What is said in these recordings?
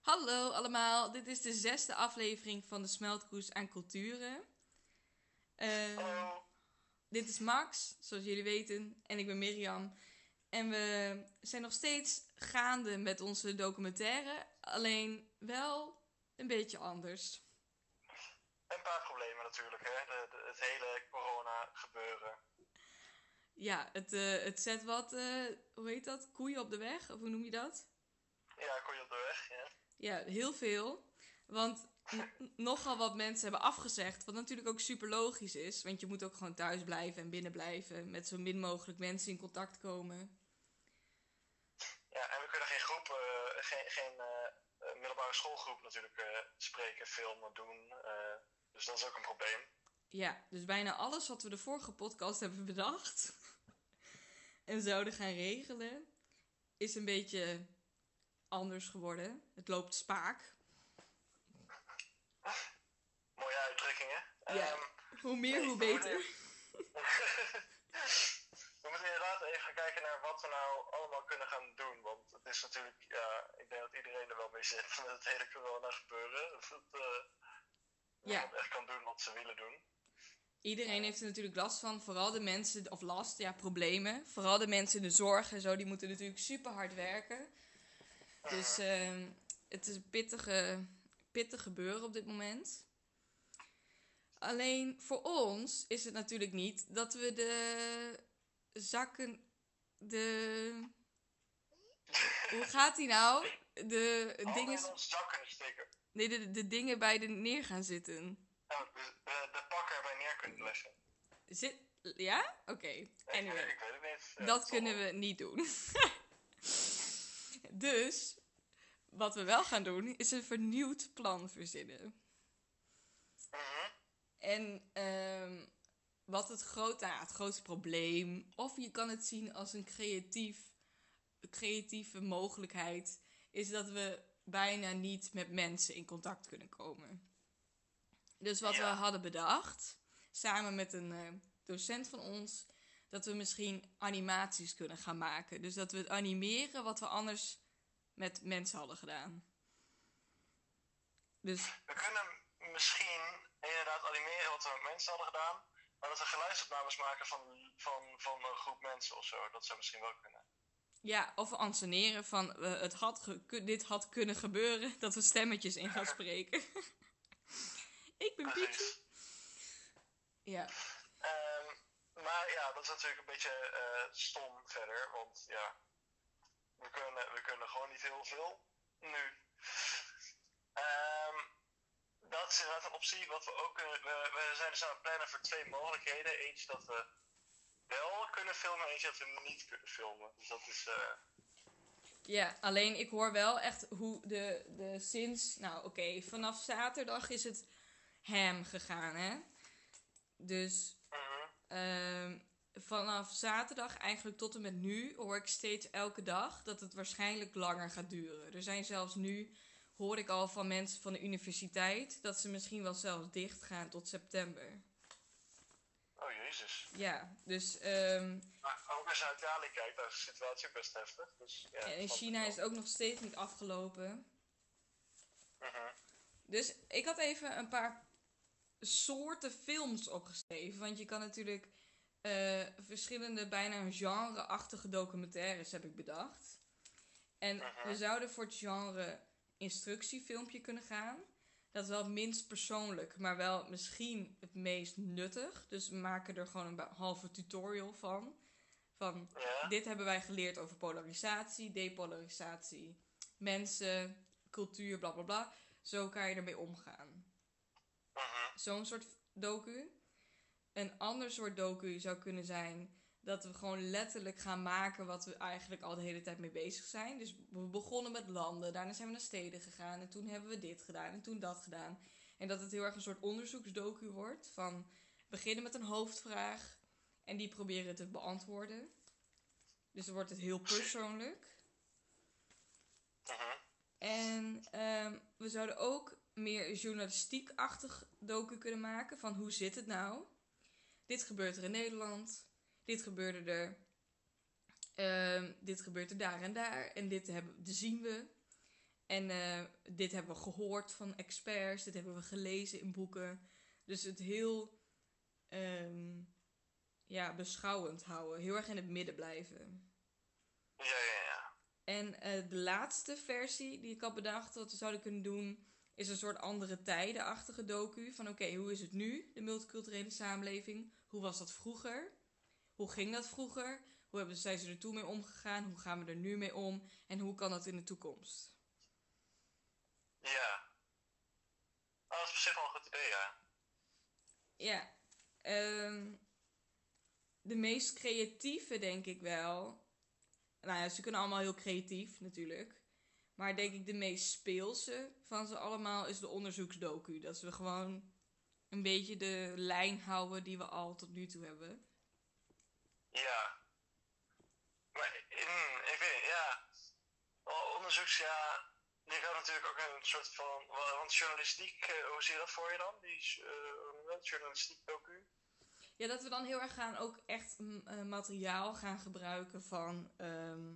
Hallo allemaal, dit is de zesde aflevering van de Smeltkroes aan Culturen. Hallo. dit is Max, zoals jullie weten, en ik ben Mirjam. En we zijn nog steeds gaande met onze documentaire, alleen wel een beetje anders. Een paar problemen natuurlijk, hè. De- het hele corona gebeuren. Ja, het, eh, het zet wat, eh, hoe heet dat, koeien op de weg, of hoe noem je dat? Ja, kon je op de weg, ja. Ja, heel veel. Want nogal wat mensen hebben afgezegd. Wat natuurlijk ook super logisch is. Want je moet ook gewoon thuis blijven en binnen blijven. Met zo min mogelijk mensen in contact komen. Ja, en we kunnen geen groep, eh, geen, geen middelbare schoolgroep natuurlijk spreken, filmen, doen. dus dat is ook een probleem. Ja, dus bijna alles wat we de vorige podcast hebben bedacht. en zouden gaan regelen. Is een beetje anders geworden. Het loopt spaak. Mooie uitdrukkingen. Ja. Ehm, Hoe meer, Nee, hoe beter. we moeten inderdaad even kijken naar wat we nou allemaal kunnen gaan doen. Want het is natuurlijk, ja, ik denk dat iedereen er wel mee zit met het hele corona gebeuren. Dat het, eh, Ja. echt kan doen wat ze willen doen. Iedereen heeft er natuurlijk last van. Vooral de mensen, of last, ja, problemen. Vooral de mensen in de zorg en zo, die moeten natuurlijk super hard werken. Dus ehm, het is een pittige, pittig gebeuren op dit moment. Alleen voor ons is het natuurlijk niet dat we de zakken. De. Hoe gaat die nou? De Dingen... dingen, in ons zak kunnen steken. nee, de, de dingen bij de neer gaan zitten. Oh, de, de, de pakken erbij neer kunnen leggen. Zit, ja? Oké. Anyway. ik weet het niet. Ja, dat kunnen we niet doen. dus, wat we wel gaan doen, is een vernieuwd plan verzinnen. Mhm. En ehm, wat het, groot, nou, het grootste probleem, of je kan het zien als een creatief, creatieve mogelijkheid, is dat we bijna niet met mensen in contact kunnen komen. Dus wat we hadden bedacht, samen met een eh, docent van ons, dat we misschien animaties kunnen gaan maken. Dus dat we het animeren wat we anders met mensen hadden gedaan. Dus We kunnen misschien inderdaad animeren wat we met mensen hadden gedaan. Maar dat we geluidsopnames maken van, van, van een groep mensen of zo. Dat zou misschien wel kunnen. Ja, of we anseneren van eh, het had dit had kunnen gebeuren, dat we stemmetjes in gaan spreken. Ik ben Pietje. Ja, Ehm, maar ja, dat is natuurlijk een beetje eh, stom verder. Want ja, we kunnen, we kunnen gewoon niet heel veel nu. Ehm, dat is inderdaad een optie. Wat we ook kunnen. We, we zijn dus aan het plannen voor twee mogelijkheden. Eentje dat we wel kunnen filmen, eentje dat we niet kunnen filmen. Dus dat is. eh, ja, alleen ik hoor wel echt hoe de, de sinds... Nou oké, vanaf zaterdag is het ham gegaan, hè? Dus ehm, vanaf zaterdag eigenlijk tot en met nu hoor ik steeds elke dag dat het waarschijnlijk langer gaat duren. Er zijn zelfs nu, hoor ik al van mensen van de universiteit, dat ze misschien wel zelfs dicht gaan tot september. Oh jezus. Ja, dus ehm, Maar ook als je naar Italië kijkt, daar is de situatie best heftig. Dus, ja, en in snap ik China is het ook nog steeds niet afgelopen. Mhm. Dus ik had even een paar soorten films opgeschreven. Want je kan natuurlijk eh, verschillende, bijna genre-achtige documentaires heb ik bedacht. En Mhm. we zouden voor het genre instructiefilmpje kunnen gaan. Dat is wel het minst persoonlijk, maar wel misschien het meest nuttig. Dus we maken er gewoon een halve tutorial van. Van Ja. dit hebben wij geleerd over polarisatie, depolarisatie, mensen, cultuur, bla bla bla. Zo kan je ermee omgaan. Zo'n soort docu. Een ander soort docu zou kunnen zijn dat we gewoon letterlijk gaan maken wat we eigenlijk al de hele tijd mee bezig zijn. Dus we begonnen met landen, daarna zijn we naar steden gegaan en toen hebben we dit gedaan en toen dat gedaan. En dat het heel erg een soort onderzoeksdocu wordt van beginnen met een hoofdvraag en die proberen te beantwoorden. Dus dan wordt het heel persoonlijk. Mhm. En ehm, we zouden ook meer journalistiek-achtig docu kunnen maken van hoe zit het nou? Dit gebeurt er in Nederland. dit gebeurde er. Ehm, dit gebeurt er daar en daar. En dit, hebben, dit zien we. En eh, dit hebben we gehoord van experts. Dit hebben we gelezen in boeken. Dus het heel ehm, ja, beschouwend houden. Heel erg in het midden blijven. Ja, ja, ja. En eh, de laatste versie die ik had bedacht wat we zouden kunnen doen... is een soort andere tijdenachtige docu. Van oké, hoe is het nu, de multiculturele samenleving? Hoe was dat vroeger? Hoe ging dat vroeger? Hoe hebben, zijn ze er toen mee omgegaan? Hoe gaan we er nu mee om? En hoe kan dat in de toekomst? Ja. Oh, dat is op zich wel een goed idee, ja. Ja. ehm, de meest creatieve denk ik wel. Nou ja, ze kunnen allemaal heel creatief natuurlijk. Maar denk ik de meest speelse van ze allemaal is de onderzoeksdocu. Dat we gewoon een beetje de lijn houden die we al tot nu toe hebben. Ja. Maar, mm, ik weet ja. Onderzoeks, ja. Je kan natuurlijk ook een soort van. Want journalistiek, eh, hoe zie je dat voor je dan? Die dat? journalistiek docu? Ja, dat we dan heel erg gaan ook echt mm, eh, materiaal gaan gebruiken van, ehm,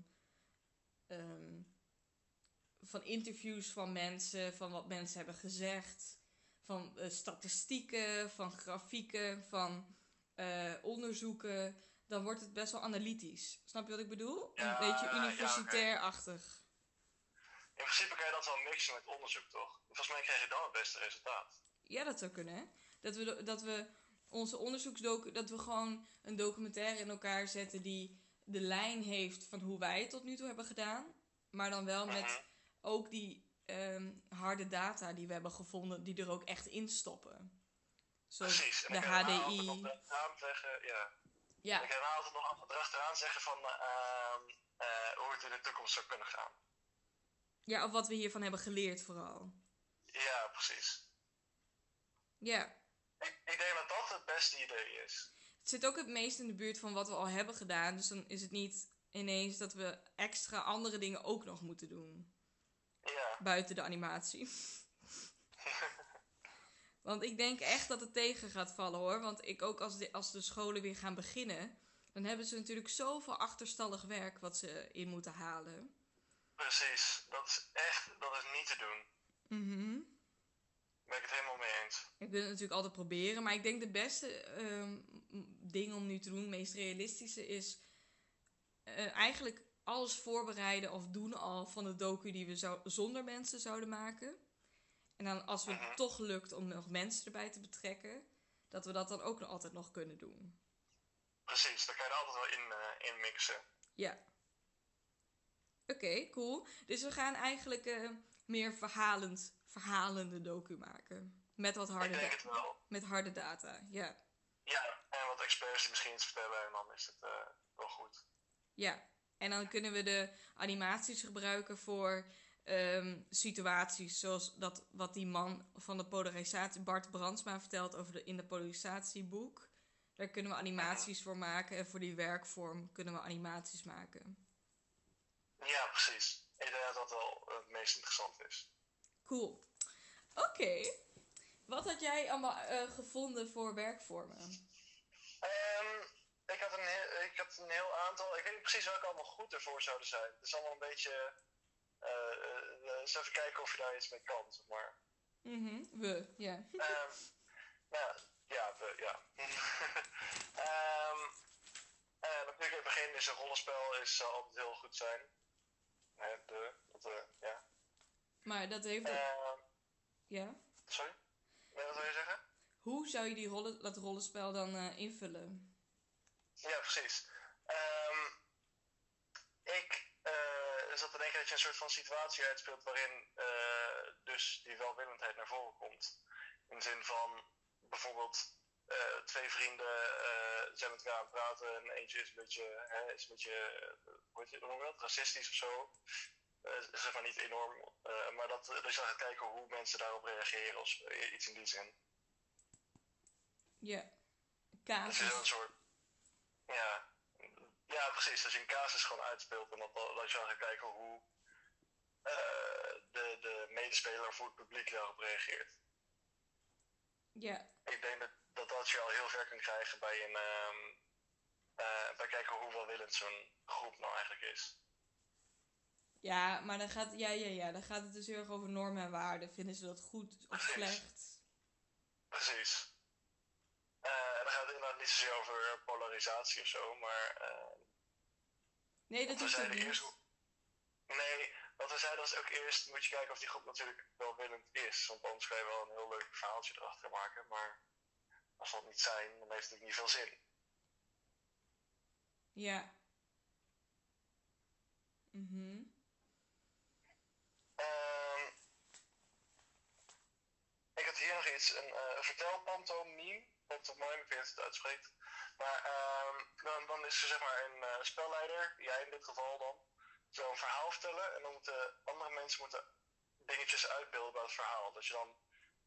van interviews van mensen, van wat mensen hebben gezegd, van eh, statistieken, van grafieken, van eh, onderzoeken. Dan wordt het best wel analytisch. Snap je wat ik bedoel? Ja, een beetje ja, universitair-achtig. In principe kan je dat wel mixen met onderzoek, toch? Volgens mij krijg je dan het beste resultaat. Ja, dat zou kunnen, hè? Dat we, dat we onze onderzoeksdocu... Dat we gewoon een documentaire in elkaar zetten die de lijn heeft van hoe wij het tot nu toe hebben gedaan. Maar dan wel met Mhm. Ook die ehm, harde data die we hebben gevonden, die er ook echt in stoppen. Zoals Precies. En de HDI. nog zeggen, ja. Ja, je daarna altijd nog erachteraan zeggen van ehm, eh, hoe het in de toekomst zou kunnen gaan. ja, of wat we hiervan hebben geleerd vooral. Ja, precies. Ja, Ik, ik denk dat dat het beste idee is. het zit ook het meest in de buurt van wat we al hebben gedaan. Dus dan is het niet ineens dat we extra andere dingen ook nog moeten doen. Ja. Buiten de animatie. Want ik denk echt dat het tegen gaat vallen hoor. Want ik ook als de, als de scholen weer gaan beginnen. Dan hebben ze natuurlijk zoveel achterstallig werk wat ze in moeten halen. Precies. Dat is echt, dat is niet te doen. Mhm. Daar ben ik het helemaal mee eens. Ik wil het natuurlijk altijd proberen. Maar ik denk de beste ehm, ding om nu te doen, het meest realistische, is eh, eigenlijk alles voorbereiden of doen al van de docu die we zou, zonder mensen zouden maken. En dan als het Mhm. toch lukt om nog mensen erbij te betrekken, dat we dat dan ook nog altijd nog kunnen doen. Precies, daar kan je er altijd wel in, in mixen. Ja. Oké, cool. Dus we gaan eigenlijk eh, meer verhalend, verhalende docu maken. Met wat harde, ik denk da- het wel. met harde data, ja. Ja, en wat experts die misschien iets vertellen en dan is het eh, wel goed. Ja, en dan kunnen we de animaties gebruiken voor ehm, situaties zoals dat wat die man van de polarisatie, Bart Brandsma, vertelt over de, in de polarisatieboek. Daar kunnen we animaties voor maken en voor die werkvorm kunnen we animaties maken. Ja, precies. Ik denk dat dat wel het meest interessant is. Cool. Oké. Wat had jij allemaal eh, gevonden voor werkvormen? Ehm, ik, had een heel, ik had een heel aantal. Ik weet niet precies welke allemaal goed ervoor zouden zijn. Het is allemaal een beetje. eh eh, eens even kijken of je daar iets mee kan, zeg maar. Mhm, we, ja. Ehm, nou, ja, we, ja. Ehm eh, natuurlijk in het begin is een rollenspel is, altijd heel goed zijn. De, dat, ja. Maar dat heeft ook, Ehm, ja. sorry? Nee, wat wil je zeggen? Hoe zou je die rollen, dat rollenspel dan invullen? Ja, precies. Ehm, ik eh, zat te denken dat je een soort van situatie uitspeelt waarin eh, dus die welwillendheid naar voren komt. In de zin van bijvoorbeeld eh, twee vrienden zijn met elkaar aan het praten en eentje is een beetje, hè, is een beetje hoe je- noem je dat, racistisch of zo. Zeg maar niet enorm, maar dat, dat je dan gaat kijken hoe mensen daarop reageren of iets in die zin. Ja. Dat je Casus. een soort. Ja. Ja, precies. Dat je een casus gewoon uitspeelt en dat, dat je dan gaat kijken hoe eh, de, de medespeler of hoe het publiek daarop reageert. Ja. Ik denk dat dat, dat je al heel ver kan krijgen bij een, ehm, eh bij kijken hoe welwillend zo'n groep nou eigenlijk is. Ja, maar dan gaat, ja, ja, ja, dan gaat het dus heel erg over normen en waarden. Vinden ze dat goed of Precies. slecht? Precies. Eh, en dan gaat het inderdaad niet zozeer over polarisatie of zo, maar eh, Nee, dat ook zeiden niet. eerst. Nee, wat we zeiden was ook eerst moet je kijken of die groep natuurlijk welwillend is. Want anders kan je wel een heel leuk verhaaltje erachter maken, maar als dat niet zijn, dan heeft het niet veel zin. Ja. Mhm. Ehm, ik had hier nog iets, een uh, vertelpantomime, pantomime, ik weet niet hoe het uitspreekt. Maar ehm, dan, dan is er zeg maar een eh, spelleider, jij in dit geval dan, zou een verhaal vertellen en dan moeten andere mensen moeten dingetjes uitbeelden bij het verhaal. Dat je dan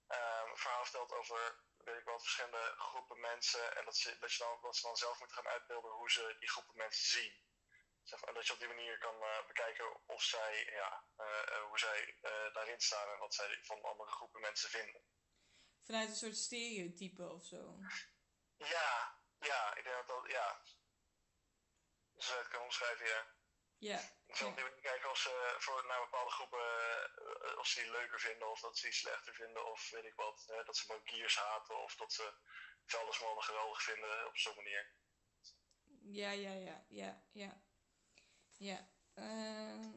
ehm, een verhaal vertelt over, weet ik wat, verschillende groepen mensen en dat ze, dat, je dan, dat ze dan zelf moeten gaan uitbeelden hoe ze die groepen mensen zien. Zeg maar, dat je op die manier kan eh, bekijken of zij, ja, eh, hoe zij daarin staan en wat zij van andere groepen mensen vinden. Vanuit een soort stereotype of zo. Ja, ja, ik denk dat dat, ja. Zou je het kunnen omschrijven, ja. Ja. Ik zal die manier kijken of ze voor, naar bepaalde groepen, eh, of ze die leuker vinden of dat ze die slechter vinden of weet ik wat. hè, dat ze bankiers haten of dat ze vuilnismannen geweldig vinden op zo'n manier. Ja, ja, ja, ja, ja. Ja. ehm,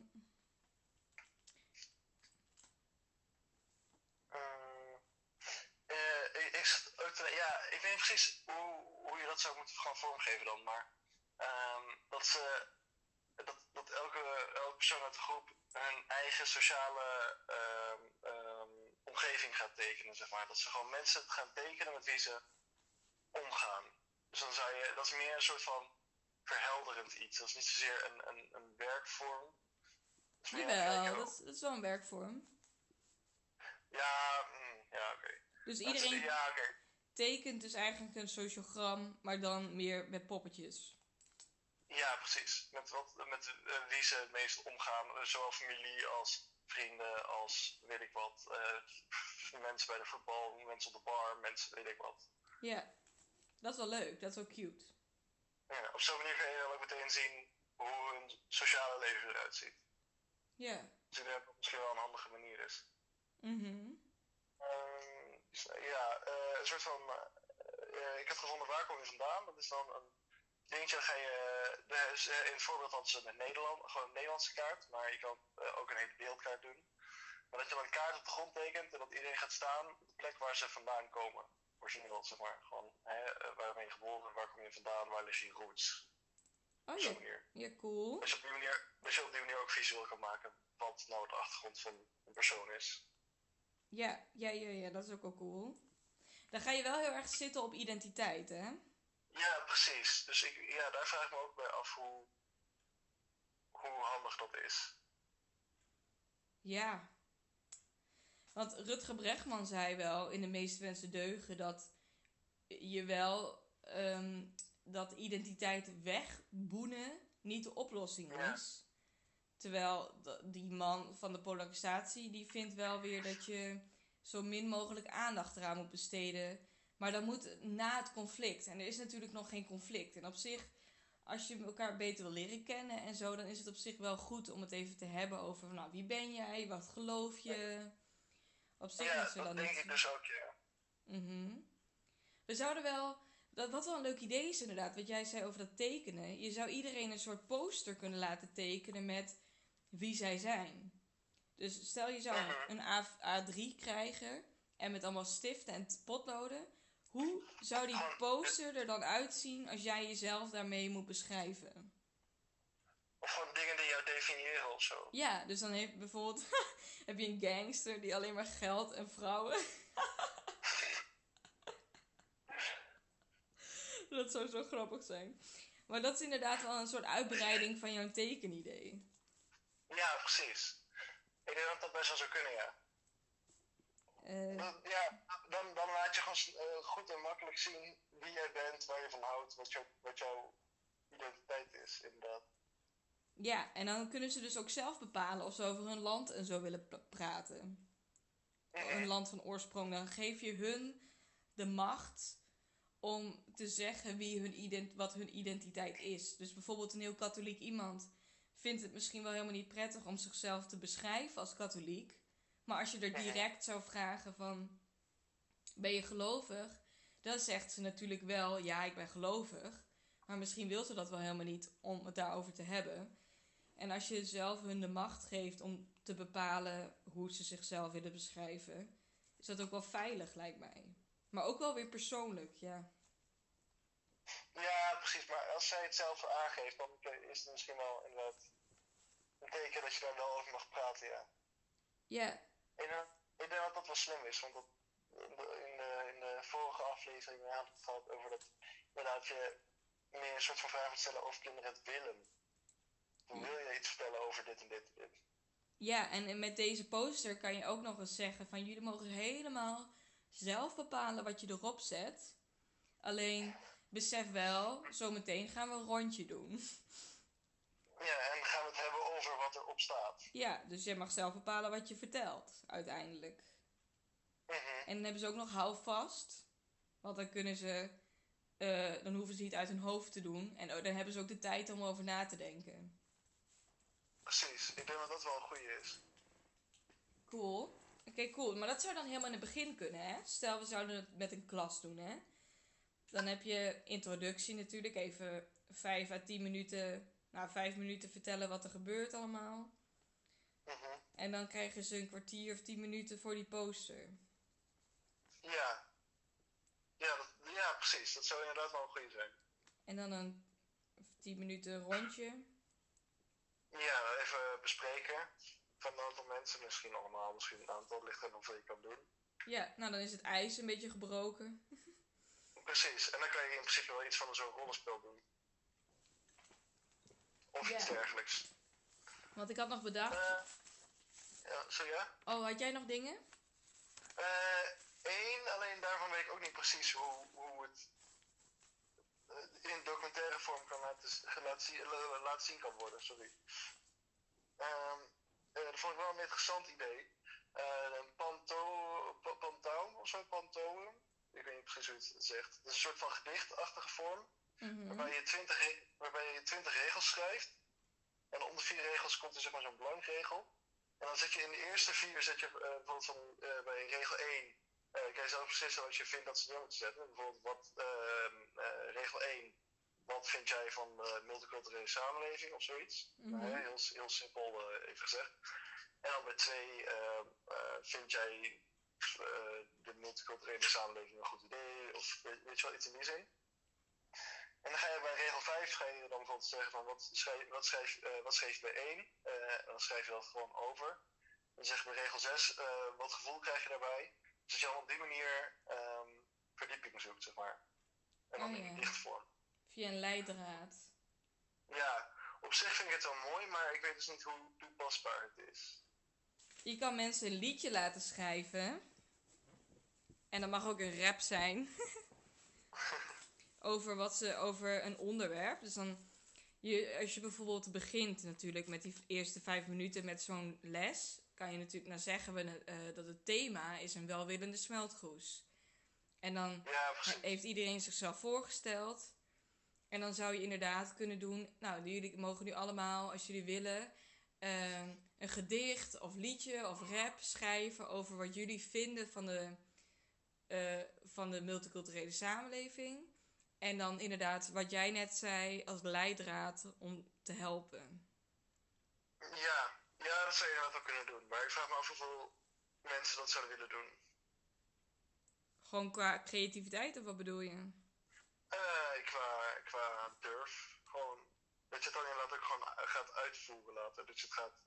eh, ook ja, ik weet niet precies hoe, hoe je dat zou moeten gaan vormgeven dan, maar ehm, dat, ze, dat, dat elke, elke persoon uit de groep hun eigen sociale ehm, ehm, omgeving gaat tekenen, zeg maar. Dat ze gewoon mensen gaan tekenen met wie ze omgaan. Dus dan zou je, dat is meer een soort van verhelderend iets. Dat is niet zozeer een, een, een werkvorm. Jawel, dat is, dat is wel een werkvorm. Ja, mm, ja, oké. Dus iedereen Ja, tekent dus eigenlijk een sociogram, maar dan meer met poppetjes. Ja, precies. Met, wat, met eh, wie ze het meest omgaan. eh, Zowel familie als vrienden, als weet ik wat. eh, mensen bij de voetbal, mensen op de bar, mensen weet ik wat. Ja. Dat is wel leuk, dat is wel cute. Ja, op zo'n manier kun je dan ook meteen zien hoe hun sociale leven eruit ziet. Ja. Dus ik denk dat misschien wel een handige manier is. Mhm. Ja, eh, een soort van. eh, eh, ik heb gevonden waar kom je vandaan. Dat is dan een dingetje. Dan ga je. in het voorbeeld hadden ze met Nederland, gewoon een Nederlandse kaart. Maar je kan ook een hele beeldkaart doen. Maar dat je dan een kaart op de grond tekent en dat iedereen gaat staan op de plek waar ze vandaan komen. Origineel, zeg maar. Gewoon, hè, waar ben je geboren, waar kom je vandaan, waar liggen je roots. Oh ja, ja, cool. Dus je, op die manier. dus je op die manier ook visueel kan maken wat nou de achtergrond van een persoon is. Ja, ja, ja, ja, dat is ook wel cool. Dan ga je wel heel erg zitten op identiteit, hè? Ja, precies. Dus ik, ja, daar vraag ik me ook bij af hoe, hoe handig dat is. Ja. Want Rutger Bregman zei wel in de meeste wensen deugen dat je wel ehm, dat identiteit wegboenen niet de oplossing Ja. Terwijl die man van de polarisatie die vindt wel weer dat je zo min mogelijk aandacht eraan moet besteden. Maar dan moet na het conflict. En er is natuurlijk nog geen conflict. En op zich, als je elkaar beter wil leren kennen en zo, dan is het op zich wel goed om het even te hebben over, nou, wie ben jij? Wat geloof je? Op zich Ja, is er dat denk niet. ik dus ook, ja. Mhm. We zouden wel. Dat, wat wel een leuk idee is, inderdaad, wat jij zei over dat tekenen. Je zou iedereen een soort poster kunnen laten tekenen met wie zij zijn. Dus stel je zou een A, A3 krijgen en met allemaal stiften en potloden. Hoe zou die poster er dan uitzien als jij jezelf daarmee moet beschrijven? Of gewoon dingen die jou definiëren of zo. Ja, dus dan heeft bijvoorbeeld heb je een gangster die alleen maar geld en vrouwen. dat zou zo grappig zijn. Maar dat is inderdaad wel een soort uitbreiding van jouw tekenidee. Ja, precies. Ik denk dat dat best wel zou kunnen, ja. Eh, ja, dan, dan laat je gewoon eh, goed en makkelijk zien wie jij bent, waar je van houdt, wat, jou, wat jouw identiteit is, inderdaad. ja, en dan kunnen ze dus ook zelf bepalen of ze over hun land en zo willen pra- praten. Mhm. Een land van oorsprong. Dan geef je hun de macht om te zeggen wie hun ident wat hun identiteit is. Dus bijvoorbeeld een heel katholiek iemand vindt het misschien wel helemaal niet prettig om zichzelf te beschrijven als katholiek. Maar als je er direct zou vragen van, ben je gelovig? Dan zegt ze natuurlijk wel, ja, ik ben gelovig. Maar misschien wil ze dat wel helemaal niet om het daarover te hebben. En als je zelf hun de macht geeft om te bepalen hoe ze zichzelf willen beschrijven, is dat ook wel veilig, lijkt mij. Maar ook wel weer persoonlijk, ja. Ja, precies. Maar als zij het zelf aangeeft, dan is het misschien wel inderdaad een teken dat je daar wel over mag praten, ja. Ja. Ik denk, ik denk dat dat wel slim is, want dat, in, de, in de vorige aflevering we het gehad over dat inderdaad je meer een soort van vraag moet stellen of kinderen het willen. Dan wil je iets vertellen over dit en dit en dit. Ja, en met deze poster kan je ook nog eens zeggen van jullie mogen helemaal zelf bepalen wat je erop zet. Alleen besef wel, zometeen gaan we een rondje doen. Ja, en gaan we het hebben over wat erop staat. Ja, dus jij mag zelf bepalen wat je vertelt, uiteindelijk. Mhm. En dan hebben ze ook nog houvast. Want dan kunnen ze, uh, dan hoeven ze niet uit hun hoofd te doen. En oh, dan hebben ze ook de tijd om over na te denken. Precies, ik denk dat dat wel een goede is. Cool. Oké, cool. Maar dat zou dan helemaal in het begin kunnen, hè? Stel, we zouden het met een klas doen, hè? Dan heb je introductie natuurlijk, even 5 à 10 minuten, nou 5 minuten vertellen wat er gebeurt allemaal. Mhm. En dan krijgen ze een kwartier of 10 minuten voor die poster. Ja. Ja, dat, ja, precies. Dat zou inderdaad wel een goede zijn. En dan een 10 minuten rondje. Ja, even bespreken. Van een aantal mensen, misschien allemaal, misschien een aantal, ligt er nog wat je kan doen. Ja, nou dan is het ijs een beetje gebroken. Precies, en dan kan je in principe wel iets van zo'n rollenspel doen. Of iets dergelijks. Want ik had nog bedacht. Eh, ja, zo ja? Oh, had jij nog dingen? Eén, alleen daarvan weet ik ook niet precies hoe, hoe het eh, in documentaire vorm kan laten, laten, zien, la- laten zien kan worden. Sorry. Ehm, eh, dat vond ik wel een interessant idee. Eh, een panto, pa- pantoum of zo, pantoum. Ik weet niet precies hoe je het zegt. Het is een soort van gedichtachtige vorm. Mhm. Waarbij je 20, re- waarbij je 20 regels schrijft. En onder vier regels komt er zeg maar zo'n blankregel. En dan zet je in de eerste vier, zet je eh, bijvoorbeeld van, eh, bij regel 1, eh kan je zelf beslissen wat je vindt dat ze door moeten zetten. Bijvoorbeeld wat, ehm, eh, regel 1, wat vind jij van de multiculturele samenleving of zoiets. Mhm. Eh, heel, heel simpel even gezegd. En dan bij 2, vind jij de multiculturele samenleving een goed idee? Of weet, je wel, iets in die zin. En dan ga je bij regel 5 ga je dan bijvoorbeeld zeggen van wat schrijf, wat schrijf, eh, wat schreef je bij 1? Eh, en dan schrijf je dat gewoon over. Dan zeg je bij regel 6, eh, wat gevoel krijg je daarbij? Dus dat je dan op die manier ehm, verdieping zoekt, zeg maar. En dan Oh, in ja. dichtvorm. Via een leidraad. Ja, op zich vind ik het wel mooi, maar ik weet dus niet hoe toepasbaar het is. Je kan mensen een liedje laten schrijven. En dat mag ook een rap zijn. over wat ze over een onderwerp. Dus dan, je, als je bijvoorbeeld begint natuurlijk met die eerste vijf minuten met zo'n les, kan je natuurlijk, nou zeggen we eh, dat het thema is een welwillende smeltgroes. En dan Ja, heeft iedereen zichzelf voorgesteld. En dan zou je inderdaad kunnen doen. Nou, jullie mogen nu allemaal, als jullie willen, ehm, een gedicht of liedje of rap schrijven over wat jullie vinden van de, eh, van de multiculturele samenleving. En dan inderdaad, wat jij net zei, als leidraad om te helpen. Ja, ja, dat zou je inderdaad wel kunnen doen. Maar ik vraag me af hoeveel mensen dat zouden willen doen. Gewoon qua creativiteit, of wat bedoel je? Eh, qua, qua durf. Gewoon, dat je het dan inderdaad ook gewoon gaat uitvoeren laten. Dat je het gaat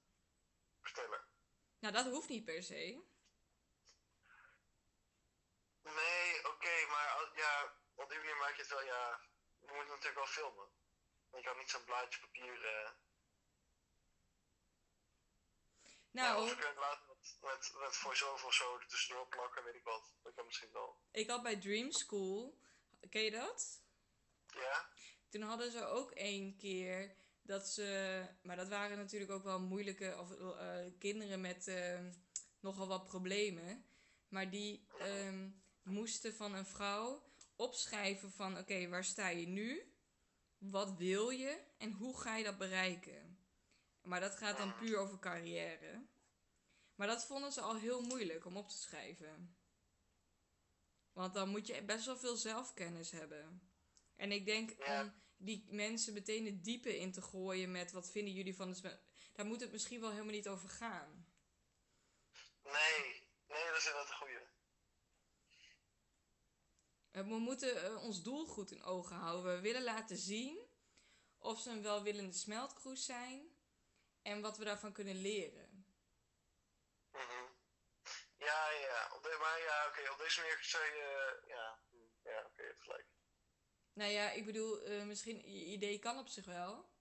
vertellen. Nou, dat hoeft niet per se. Nee, oké, maar ja, op die manier maak je het wel, ja. Je moet het natuurlijk wel filmen. Je kan niet zo'n blaadje papier. ja, Nou, of je kunt laten met, met, met voice-over of zo tussendoor plakken, weet ik wat. Dat kan misschien wel. ik had bij Dream School, ken je dat? Ja? Toen hadden ze ook één keer dat ze, maar dat waren natuurlijk ook wel moeilijke of, eh, kinderen met eh, nogal wat problemen. Maar die ehm, moesten van een vrouw opschrijven van oké, waar sta je nu? Wat wil je en hoe ga je dat bereiken? Maar dat gaat dan puur over carrière. Maar dat vonden ze al heel moeilijk om op te schrijven. Want dan moet je best wel veel zelfkennis hebben. En ik denk die mensen meteen het diepe in te gooien met wat vinden jullie van het. Daar moet het misschien wel helemaal niet over gaan. Nee, nee, dat is inderdaad een goeie. We moeten eh, ons doel goed in ogen houden. We willen laten zien of ze een welwillende smeltkroes zijn en wat we daarvan kunnen leren. Mhm. Ja, ja. Op de, maar ja, oké. op deze manier zou je... Ja, ja oké, okay, gelijk. Nou ja, ik bedoel, uh, misschien, je idee kan op zich wel.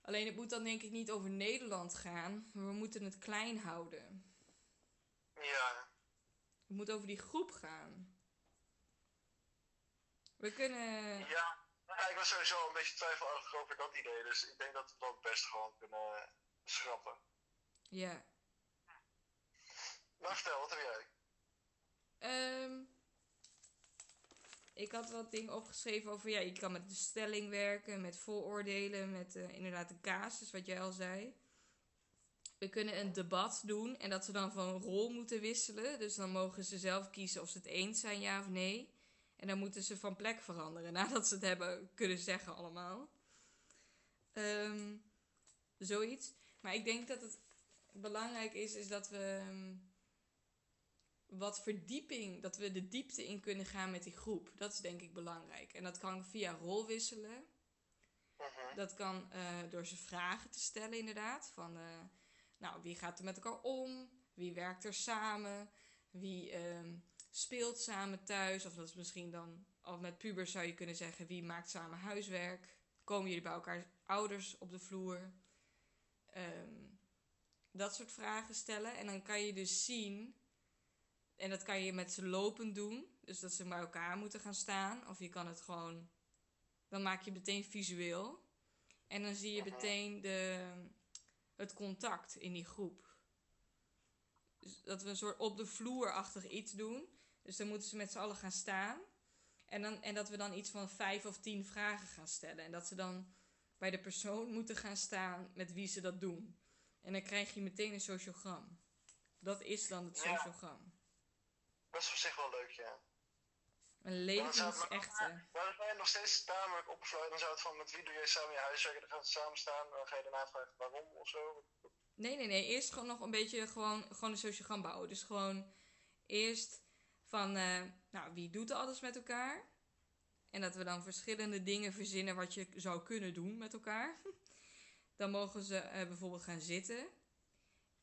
Alleen het moet dan denk ik niet over Nederland gaan, maar we moeten het klein houden. Ja. Het moet over die groep gaan. We kunnen... Ja, ja ik was sowieso een beetje twijfelachtig over dat idee, dus ik denk dat we dat best gewoon kunnen schrappen. Ja. Maar vertel, wat heb jij? Um, ik had wat dingen opgeschreven over, ja, je kan met de stelling werken, met vooroordelen, met uh, inderdaad de casus, wat jij al zei. We kunnen een debat doen en dat ze dan van rol moeten wisselen. Dus dan mogen ze zelf kiezen of ze het eens zijn, ja of nee. En dan moeten ze van plek veranderen nadat ze het hebben kunnen zeggen allemaal. Um, zoiets. Maar ik denk dat het belangrijk is, is dat we um, wat verdieping, dat we de diepte in kunnen gaan met die groep. Dat is denk ik belangrijk. En dat kan via rolwisselen. Mhm. Dat kan uh, door ze vragen te stellen, inderdaad. Van, uh, nou, wie gaat er met elkaar om? Wie werkt er samen? Wie uh, speelt samen thuis? Of dat is misschien dan, of met pubers zou je kunnen zeggen, wie maakt samen huiswerk? Komen jullie bij elkaar ouders op de vloer? Um, dat soort vragen stellen. En dan kan je dus zien en dat kan je met ze lopend doen. Dus dat ze bij elkaar moeten gaan staan. Of je kan het gewoon. Dan maak je meteen visueel. En dan zie je meteen de, het contact in die groep. Dus dat we een soort op de vloerachtig iets doen. Dus dan moeten ze met z'n allen gaan staan. En, dan, en dat we dan iets van vijf of tien vragen gaan stellen. En dat ze dan bij de persoon moeten gaan staan met wie ze dat doen. En dan krijg je meteen een sociogram. Dat is dan het sociogram. Dat is op zich wel leuk, ja. Een levensechte. Maar dan ben je nog steeds tamelijk opgevlogen. Dan zou het van met wie doe je samen je huiswerk? Dan gaan ze samen staan. Dan ga je daarna vragen waarom of zo. Nee, nee, nee. Eerst gewoon nog een beetje gewoon, gewoon een sociogram bouwen. Dus gewoon eerst van, uh, nou, wie doet alles met elkaar? En dat we dan verschillende dingen verzinnen wat je zou kunnen doen met elkaar. Dan mogen ze uh, bijvoorbeeld gaan zitten.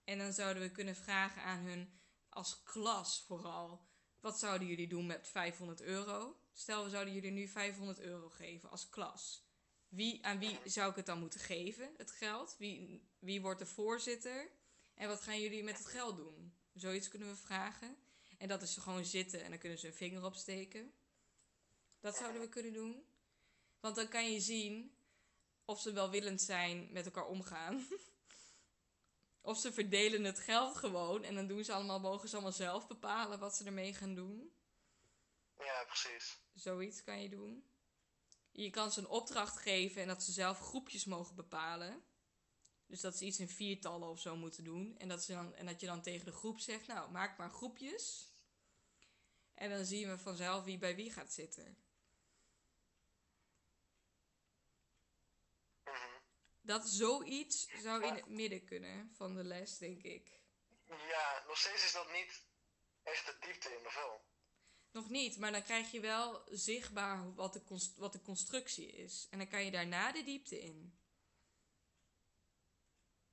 En dan zouden we kunnen vragen aan hun als klas vooral. Wat zouden jullie doen met 500 euro? Stel, we zouden jullie nu 500 euro geven als klas. Wie, aan wie zou ik het dan moeten geven, het geld? Wie, wie wordt de voorzitter? En wat gaan jullie met het geld doen? Zoiets kunnen we vragen. En dat is gewoon zitten en dan kunnen ze een vinger opsteken. Dat zouden we kunnen doen. Want dan kan je zien of ze welwillend zijn met elkaar omgaan. Of ze verdelen het geld gewoon en dan doen ze allemaal, mogen ze allemaal zelf bepalen wat ze ermee gaan doen. Ja, precies. Zoiets kan je doen. Je kan ze een opdracht geven en dat ze zelf groepjes mogen bepalen. Dus dat ze iets in viertallen of zo moeten doen. En dat, ze dan, en dat je dan tegen de groep zegt, nou, maak maar groepjes. En dan zien we vanzelf wie bij wie gaat zitten. Dat zoiets zou in het midden kunnen van de les, denk ik. Ja, nog steeds is dat niet echt de diepte in, of wel? Nog niet, maar dan krijg je wel zichtbaar wat de, wat de constructie is. En dan kan je daarna de diepte in.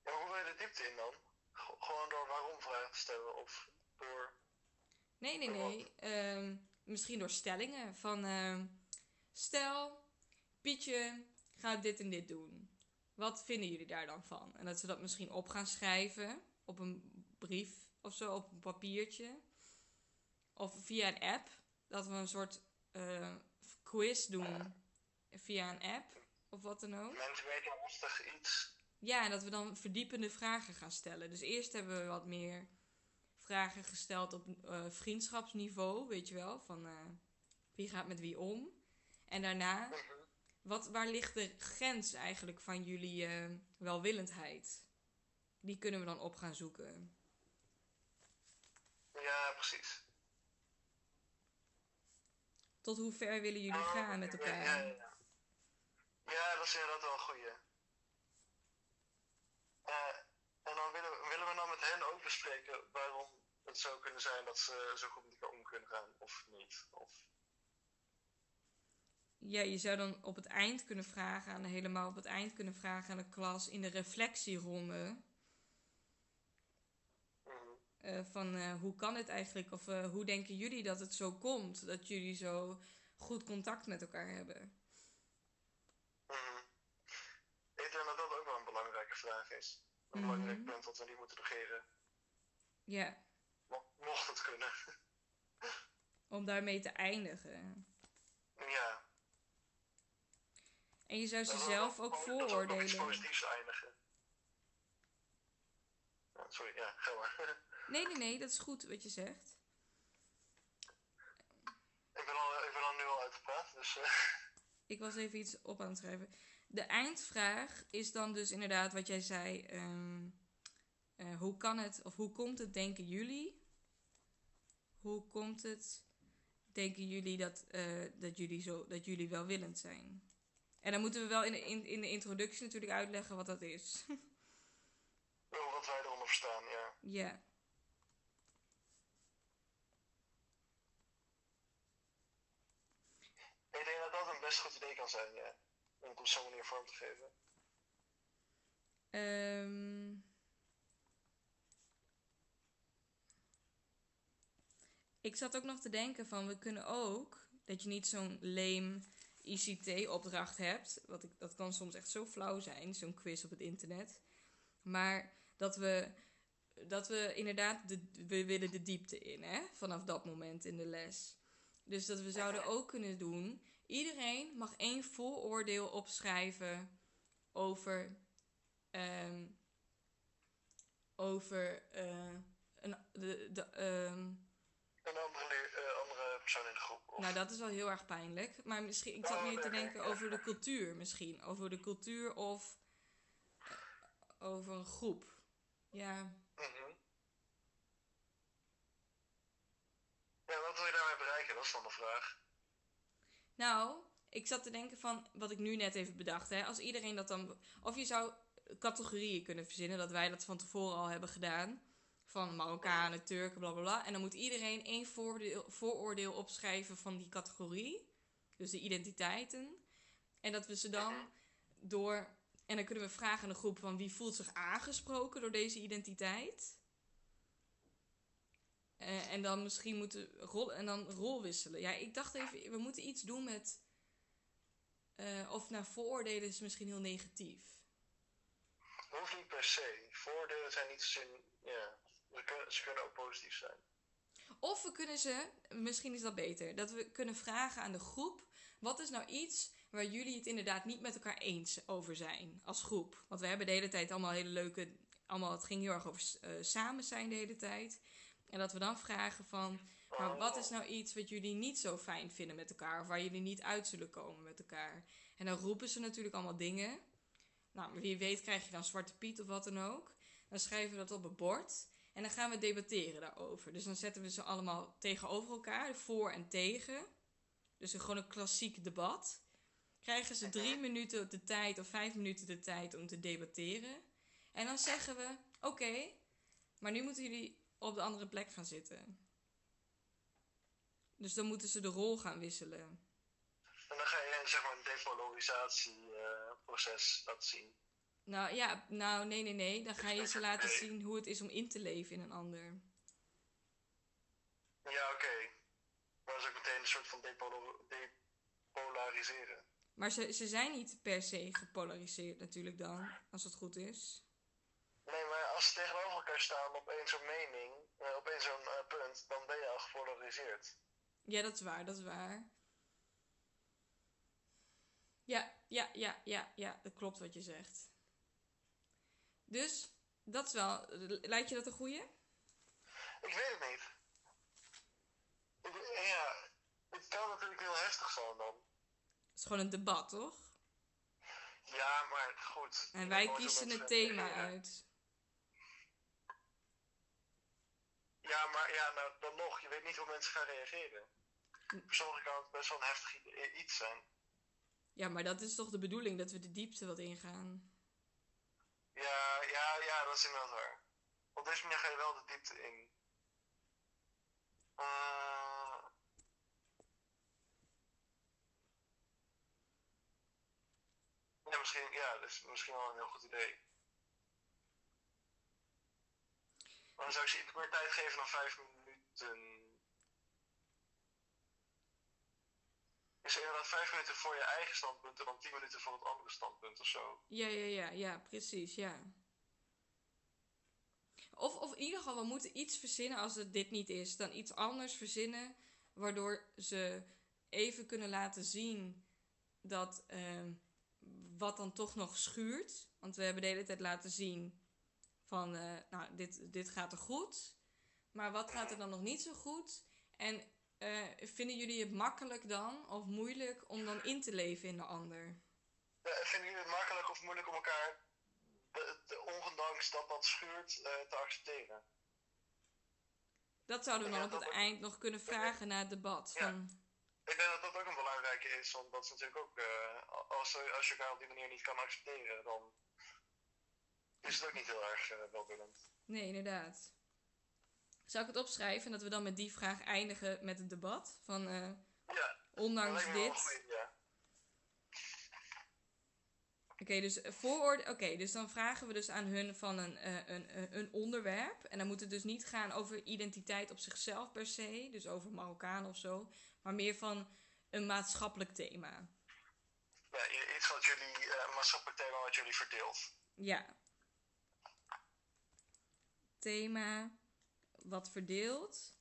Ja, hoe wil je de diepte in dan? gewoon door waarom vragen te stellen of door... Nee, nee, nee. Uh, misschien door stellingen van... Uh, stel, Pietje gaat dit en dit doen. Wat vinden jullie daar dan van? En dat ze dat misschien op gaan schrijven op een brief of zo, op een papiertje. Of via een app. Dat we een soort uh, quiz doen via een app of wat dan ook. Mensen weten lastig iets. Ja, en dat we dan verdiepende vragen gaan stellen. Dus eerst hebben we wat meer vragen gesteld op eh, vriendschapsniveau, weet je wel, van eh, wie gaat met wie om. En daarna, Mhm. Wat, waar ligt de grens eigenlijk van jullie eh, welwillendheid? Die kunnen we dan op gaan zoeken. Ja, precies. Tot hoe ver willen jullie Oh, gaan met elkaar? Ja, ja, ja. ja, dat is inderdaad wel een goeie. En dan willen, we- willen we dan met hen ook bespreken waarom het zou kunnen zijn dat ze zo goed met elkaar om kunnen gaan, of niet. Of, Ja, je zou dan op het eind kunnen vragen aan de, helemaal op het eind kunnen vragen aan de klas in de reflectieronde. Eh, van eh, hoe kan het eigenlijk? Of eh, hoe denken jullie dat het zo komt dat jullie zo goed contact met elkaar hebben? Mhm. Ik denk dat dat ook wel een belangrijke vraag is. Een Mhm. belangrijk punt dat we niet moeten negeren. Ja, Mo- Mocht het kunnen. om daarmee te eindigen. ja. En je zou ze zelf dat- ook dat vooroordelen. positiefs eindigen. Sorry, ja, ga maar. Nee, nee, nee, dat is goed wat je zegt. ik, ben al, ik ben al nu al uitgepraat, dus... eh, Ik was even iets op aan het schrijven. De eindvraag is dan dus inderdaad wat jij zei. ehm, eh, hoe kan het, of hoe komt het, denken jullie? Hoe komt het, denken jullie dat, eh, dat, jullie, zo, dat jullie welwillend zijn? En dan moeten we wel in de, in, in de introductie natuurlijk uitleggen wat dat is. oh, wat wij eronder verstaan, ja. ja. Ik denk dat dat een best goed idee kan zijn, ja. Om het op zo'n manier vorm te geven. Ehm. ik zat ook nog te denken van, we kunnen ook, dat je niet zo'n leem ICT-opdracht hebt. Wat ik, dat kan soms echt zo flauw zijn, zo'n quiz op het internet. Maar dat we, dat we inderdaad, de, we willen de diepte in, hè, vanaf dat moment in de les. Dus dat we zouden ook kunnen doen, iedereen mag één vooroordeel opschrijven over Ehm, over eh, een, de, de, Een andere, andere persoon in de groep. Of, nou, dat is wel heel erg pijnlijk. Maar misschien, ik zat Oh, meer te denken over de cultuur misschien. Over de cultuur of eh, over een groep. Ja, Mhm. Ja, wat wil je daarmee bereiken? Dat is dan de vraag. nou, ik zat te denken van wat ik nu net even bedacht. Hè, als iedereen dat dan. Of je zou categorieën kunnen verzinnen, dat wij dat van tevoren al hebben gedaan. Van Marokkanen, Turken, bla bla bla. En dan moet iedereen één voordeel, vooroordeel opschrijven van die categorie. Dus de identiteiten. En dat we ze dan door. En dan kunnen we vragen aan de groep van wie voelt zich aangesproken door deze identiteit. Eh, en dan misschien moeten rol, en dan rol wisselen. Ja, ik dacht even, we moeten iets doen met. eh, of naar vooroordelen is misschien heel negatief. Hoeft niet per se. Voordelen zijn niet zin. Ja, ze kunnen, ook positief zijn. Of we kunnen ze, misschien is dat beter, dat we kunnen vragen aan de groep: wat is nou iets waar jullie het inderdaad niet met elkaar eens over zijn als groep? Want we hebben de hele tijd allemaal hele leuke, allemaal, het ging heel erg over eh, samen zijn de hele tijd. En dat we dan vragen van, maar wat is nou iets wat jullie niet zo fijn vinden met elkaar? Of waar jullie niet uit zullen komen met elkaar? En dan roepen ze natuurlijk allemaal dingen. Nou, wie weet krijg je dan Zwarte Piet of wat dan ook. Dan schrijven we dat op een bord. En dan gaan we debatteren daarover. Dus dan zetten we ze allemaal tegenover elkaar, voor en tegen. Dus een, gewoon een klassiek debat. Krijgen ze drie minuten de tijd of vijf minuten de tijd om te debatteren. En dan zeggen we: Oké, maar nu moeten jullie op de andere plek gaan zitten. Dus dan moeten ze de rol gaan wisselen. En dan ga je zeg maar een depolarisatieproces laten zien. Nou ja, nou nee, nee, nee. Dan ga je ze laten Nee. zien hoe het is om in te leven in een ander. Ja, oké. Maar dat is ook meteen een soort van depolariseren. Maar ze, ze zijn niet per se gepolariseerd natuurlijk dan, als het goed is. Nee, maar als ze tegenover elkaar staan op één zo'n mening, eh, op één zo'n eh, punt, dan ben je al gepolariseerd. Ja, dat is waar, dat is waar. Ja, ja, ja, ja, ja, dat klopt wat je zegt. Dus, dat is wel... Lijkt je dat een goeie? Ik weet het niet. Ik, ja, het kan natuurlijk heel heftig zijn dan. Het is gewoon een debat, toch? Ja, maar goed. En wij kiezen het thema uit. Ja, maar ja, nou, dan nog. Je weet niet hoe mensen gaan reageren. Hm. Voor sommigen kan het best wel een heftig iets zijn. Ja, maar dat is toch de bedoeling, dat we de diepte wat ingaan. Ja, ja, ja, dat is inderdaad waar. Op deze manier ga je wel de diepte in. Eh, ja, misschien, ja, dat is misschien wel een heel goed idee. Maar dan zou ik ze iets meer tijd geven dan vijf minuten. Is er inderdaad vijf minuten voor je eigen standpunt en dan tien minuten voor het andere standpunt of zo? Ja, ja, ja, ja, precies, ja. Of, of in ieder geval, we moeten iets verzinnen als het dit niet is. Dan iets anders verzinnen, waardoor ze even kunnen laten zien dat ehm, wat dan toch nog schuurt. Want we hebben de hele tijd laten zien van, eh, nou, dit, dit gaat er goed. Maar wat gaat er dan nog niet zo goed? En eh, vinden jullie het makkelijk dan, of moeilijk, om dan in te leven in de ander? Eh, vinden jullie het makkelijk of moeilijk om elkaar, de, de- ondanks dat dat schuurt, eh, te accepteren? Dat zouden we dan op het ook. eind nog kunnen vragen na het debat. Ja. Van, Ik denk dat dat ook een belangrijke is, want dat is natuurlijk ook, als, als je elkaar op die manier niet kan accepteren, dan is het ook niet heel erg welwillend. nee, inderdaad. Zou ik het opschrijven en dat we dan met die vraag eindigen met het debat? Van, eh, Ja, ondanks dit. ja. Oké, dus vooroordeel. Oké, dus dan vragen we dus aan hun van een, eh, een, een, een onderwerp. En dan moet het dus niet gaan over identiteit op zichzelf per se, dus over Marokkaan of zo, maar meer van een maatschappelijk thema. Ja, iets wat jullie, eh, maatschappelijk thema wat jullie verdeelt. Ja. Thema wat verdeelt.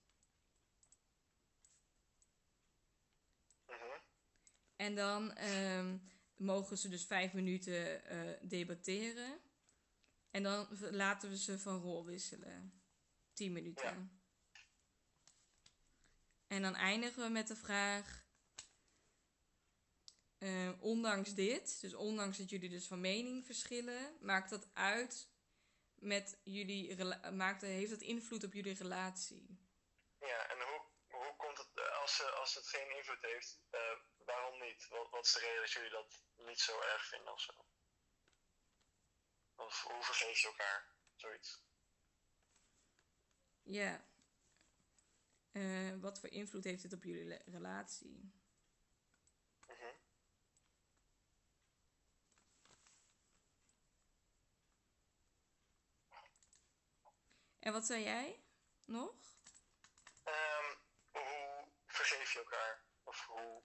Mhm. En dan ehm, mogen ze dus vijf minuten eh, debatteren. En dan laten we ze van rol wisselen. Tien minuten. En dan eindigen we met de vraag. eh, ondanks dit, dus ondanks dat jullie dus van mening verschillen, maakt dat uit met jullie, rela- maakt, heeft dat invloed op jullie relatie? Ja, en hoe, hoe komt het, eh, als, als het geen invloed heeft, eh, waarom niet? Wat, wat is de reden dat jullie dat niet zo erg vinden of zo? Of hoe vergeef je elkaar? Zoiets. Ja. Eh, wat voor invloed heeft dit op jullie relatie? Mhm. En wat zei jij nog? Ehm, hoe vergeef je elkaar? Of hoe,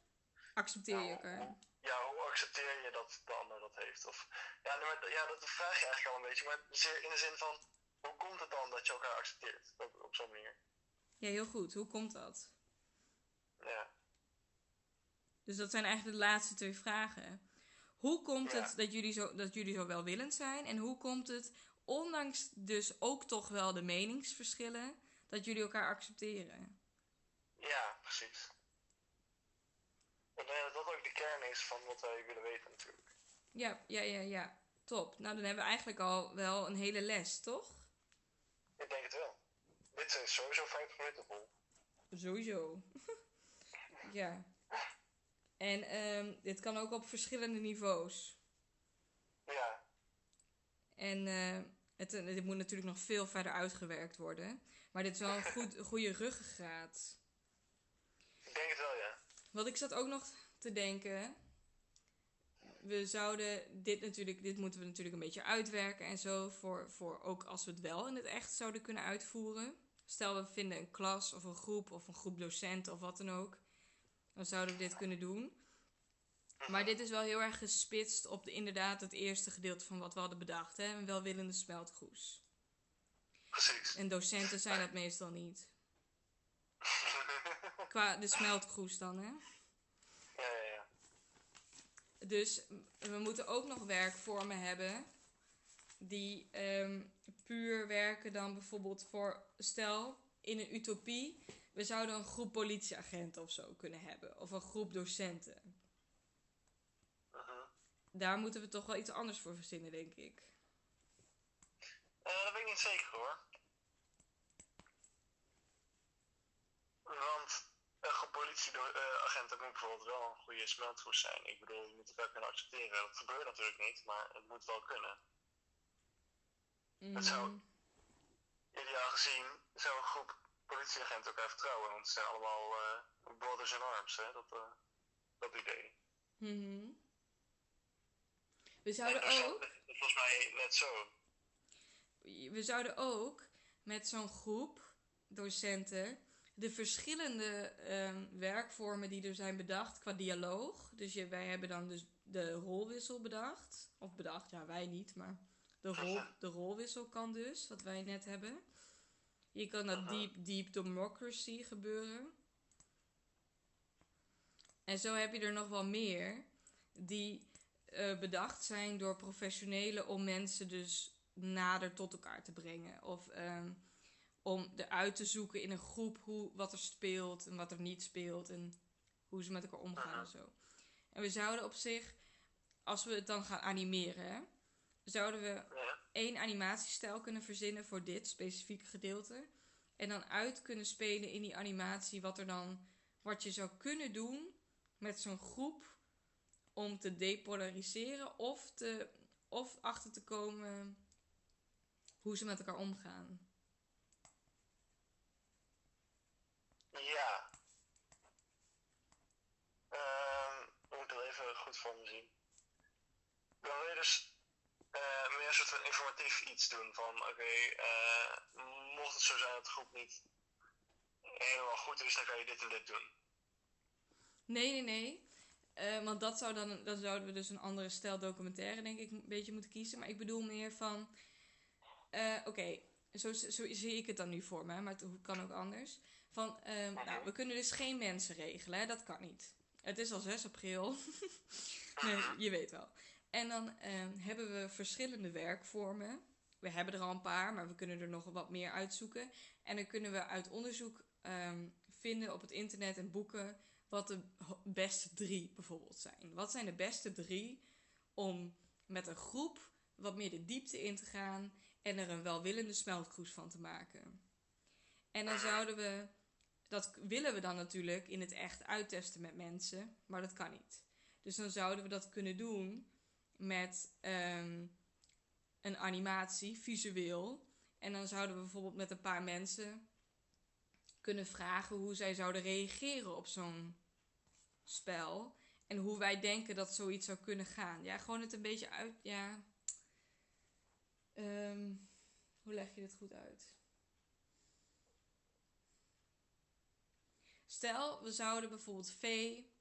Accepteer je elkaar? hoe- ja, hoe accepteer je dat de ander dat heeft? Of, ja, maar, ja, dat vraag je eigenlijk al een beetje, maar zeer in de zin van, hoe komt het dan dat je elkaar accepteert? Op, op zo'n manier. Ja, heel goed. Hoe komt dat? Ja. Dus dat zijn eigenlijk de laatste twee vragen. Hoe komt Ja. het dat jullie, zo, dat jullie zo welwillend zijn? En hoe komt het, ondanks dus ook toch wel de meningsverschillen, dat jullie elkaar accepteren? Ja, precies. Ik denk dat dat ook de kern is van wat wij willen weten natuurlijk. Ja, ja, ja, ja. Top. Nou, dan hebben we eigenlijk al wel een hele les, toch? Ik denk het wel. Dit is sowieso 50 minuten vol. Sowieso. ja. En ehm, dit kan ook op verschillende niveaus. Ja, En eh, het, eh, dit moet natuurlijk nog veel verder uitgewerkt worden. Maar dit is wel een goed, goede ruggengraat. ik denk het wel, ja. Wat ik zat ook nog te denken. We zouden dit natuurlijk, dit moeten we natuurlijk een beetje uitwerken en zo. Voor, voor ook als we het wel in het echt zouden kunnen uitvoeren. Stel we vinden een klas of een groep of een groep docenten of wat dan ook. Dan zouden we dit kunnen doen. Maar dit is wel heel erg gespitst op de, inderdaad het eerste gedeelte van wat we hadden bedacht. Hè? Een welwillende smeltkroes. Precies. En docenten zijn dat meestal niet. Qua de smeltkroes dan, hè? ja, ja, ja. Dus we moeten ook nog werkvormen hebben die ehm, puur werken dan bijvoorbeeld voor... Stel, in een utopie, we zouden een groep politieagenten of zo kunnen hebben. Of een groep docenten. Mhm. Daar moeten we toch wel iets anders voor verzinnen, denk ik. Eh, dat weet ik niet zeker hoor. Want een groep politieagenten moet bijvoorbeeld wel een goede smeltgroes zijn. Ik bedoel, je moet het wel kunnen accepteren. Dat gebeurt natuurlijk niet, maar het moet wel kunnen. Dat zou- Mm, Ideaal gezien zou een groep politieagenten elkaar vertrouwen, want ze zijn allemaal eh, brothers in arms, hè? Dat, eh, dat idee. mhm. We zouden ook... Volgens mij net zo. we zouden ook met zo'n groep docenten de verschillende ehm, werkvormen die er zijn bedacht qua dialoog. Dus je, wij hebben dan dus de rolwissel bedacht. Of bedacht, ja, wij niet, maar de, rol, de rolwissel kan dus, wat wij net hebben. Je kan dat deep, deep democracy gebeuren. En zo heb je er nog wel meer die eh, bedacht zijn door professionelen om mensen dus nader tot elkaar te brengen. Of ehm, om eruit te zoeken in een groep hoe, wat er speelt en wat er niet speelt. En hoe ze met elkaar omgaan Aha. en zo. En we zouden op zich, als we het dan gaan animeren, hè, zouden we Ja. één animatiestijl kunnen verzinnen voor dit specifieke gedeelte. En dan uit kunnen spelen in die animatie wat er dan, wat je zou kunnen doen met zo'n groep om te depolariseren of, te, of achter te komen hoe ze met elkaar omgaan. Ja. Ehm, ik moet het even goed voor me zien. Dan wil je dus eh, meer een soort van informatief iets doen. Van oké, eh, mocht het zo zijn dat de groep niet helemaal goed is, dan kan je dit en dit doen. Nee, nee, nee. Eh, want dat zou dan, dan zouden we dus een andere stijl documentaire, denk ik, een beetje moeten kiezen. Maar ik bedoel meer van. eh, Oké, zo, zo zie ik het dan nu voor me, maar het kan ook anders. Van, ehm, nou, we kunnen dus geen mensen regelen, hè? dat kan niet. Het is al 6 april. nee, je weet wel. En dan hebben we verschillende werkvormen. We hebben er al een paar, maar we kunnen er nog wat meer uitzoeken. En dan kunnen we uit onderzoek ehm, vinden op het internet en boeken wat de beste drie bijvoorbeeld zijn. Wat zijn de beste drie om met een groep wat meer de diepte in te gaan en er een welwillende smeltkroes van te maken. En dan zouden we, dat willen we dan natuurlijk in het echt uittesten met mensen, maar dat kan niet. Dus dan zouden we dat kunnen doen met ehm, een animatie, visueel. En dan zouden we bijvoorbeeld met een paar mensen kunnen vragen hoe zij zouden reageren op zo'n spel. En hoe wij denken dat zoiets zou kunnen gaan. Ja, gewoon het een beetje uit. Ja. Ehm, hoe leg je dit goed uit? Stel, we zouden bijvoorbeeld Vee,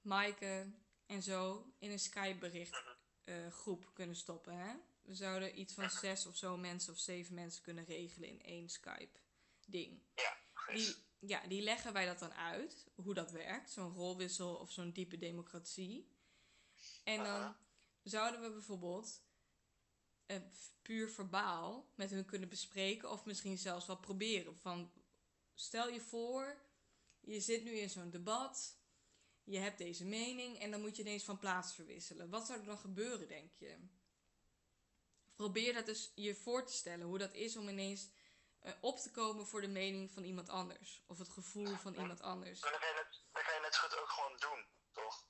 Maaike en zo in een Skype-bericht eh, groep kunnen stoppen. Hè? We zouden iets van zes of zo mensen of zeven mensen kunnen regelen in één Skype-ding. Ja, Die, ja, die leggen wij dat dan uit, hoe dat werkt, zo'n rolwissel of zo'n diepe democratie. En dan zouden we bijvoorbeeld eh, puur verbaal met hun kunnen bespreken of misschien zelfs wel proberen. Van, stel je voor, je zit nu in zo'n debat, je hebt deze mening en dan moet je ineens van plaats verwisselen. Wat zou er dan gebeuren, denk je? Probeer dat dus je voor te stellen, hoe dat is om ineens eh, op te komen voor de mening van iemand anders. Of het gevoel van iemand anders. Maar dan kan, je net, dan kan je goed ook gewoon doen, toch?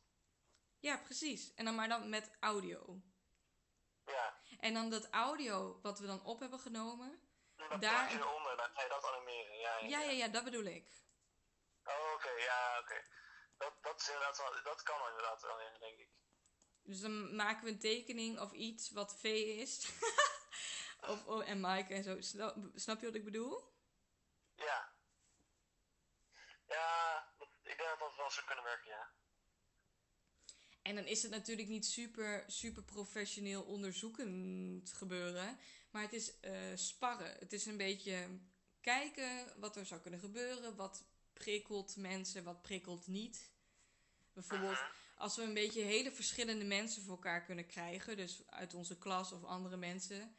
Ja, precies. En dan maar dan met audio. Ja. En dan dat audio wat we dan op hebben genomen. Dan Daar- je eronder, dan ga je dat animeren. Ja, ja. Ja, ja, ja, dat bedoel ik. Oh, oké, ja, oké. Dat, dat, is inderdaad wel, dat kan inderdaad wel, denk ik. Dus dan maken we een tekening of iets wat V is. en Mike en zo. Snap, je wat ik bedoel? Ja. Ja, ik denk dat dat wel zou kunnen werken, ja. En dan is het natuurlijk niet super, super professioneel onderzoekend gebeuren. Maar het is eh, sparren. Het is een beetje kijken wat er zou kunnen gebeuren. Wat prikkelt mensen, wat prikkelt niet. Bijvoorbeeld Mhm. als we een beetje hele verschillende mensen voor elkaar kunnen krijgen. Dus uit onze klas of andere mensen.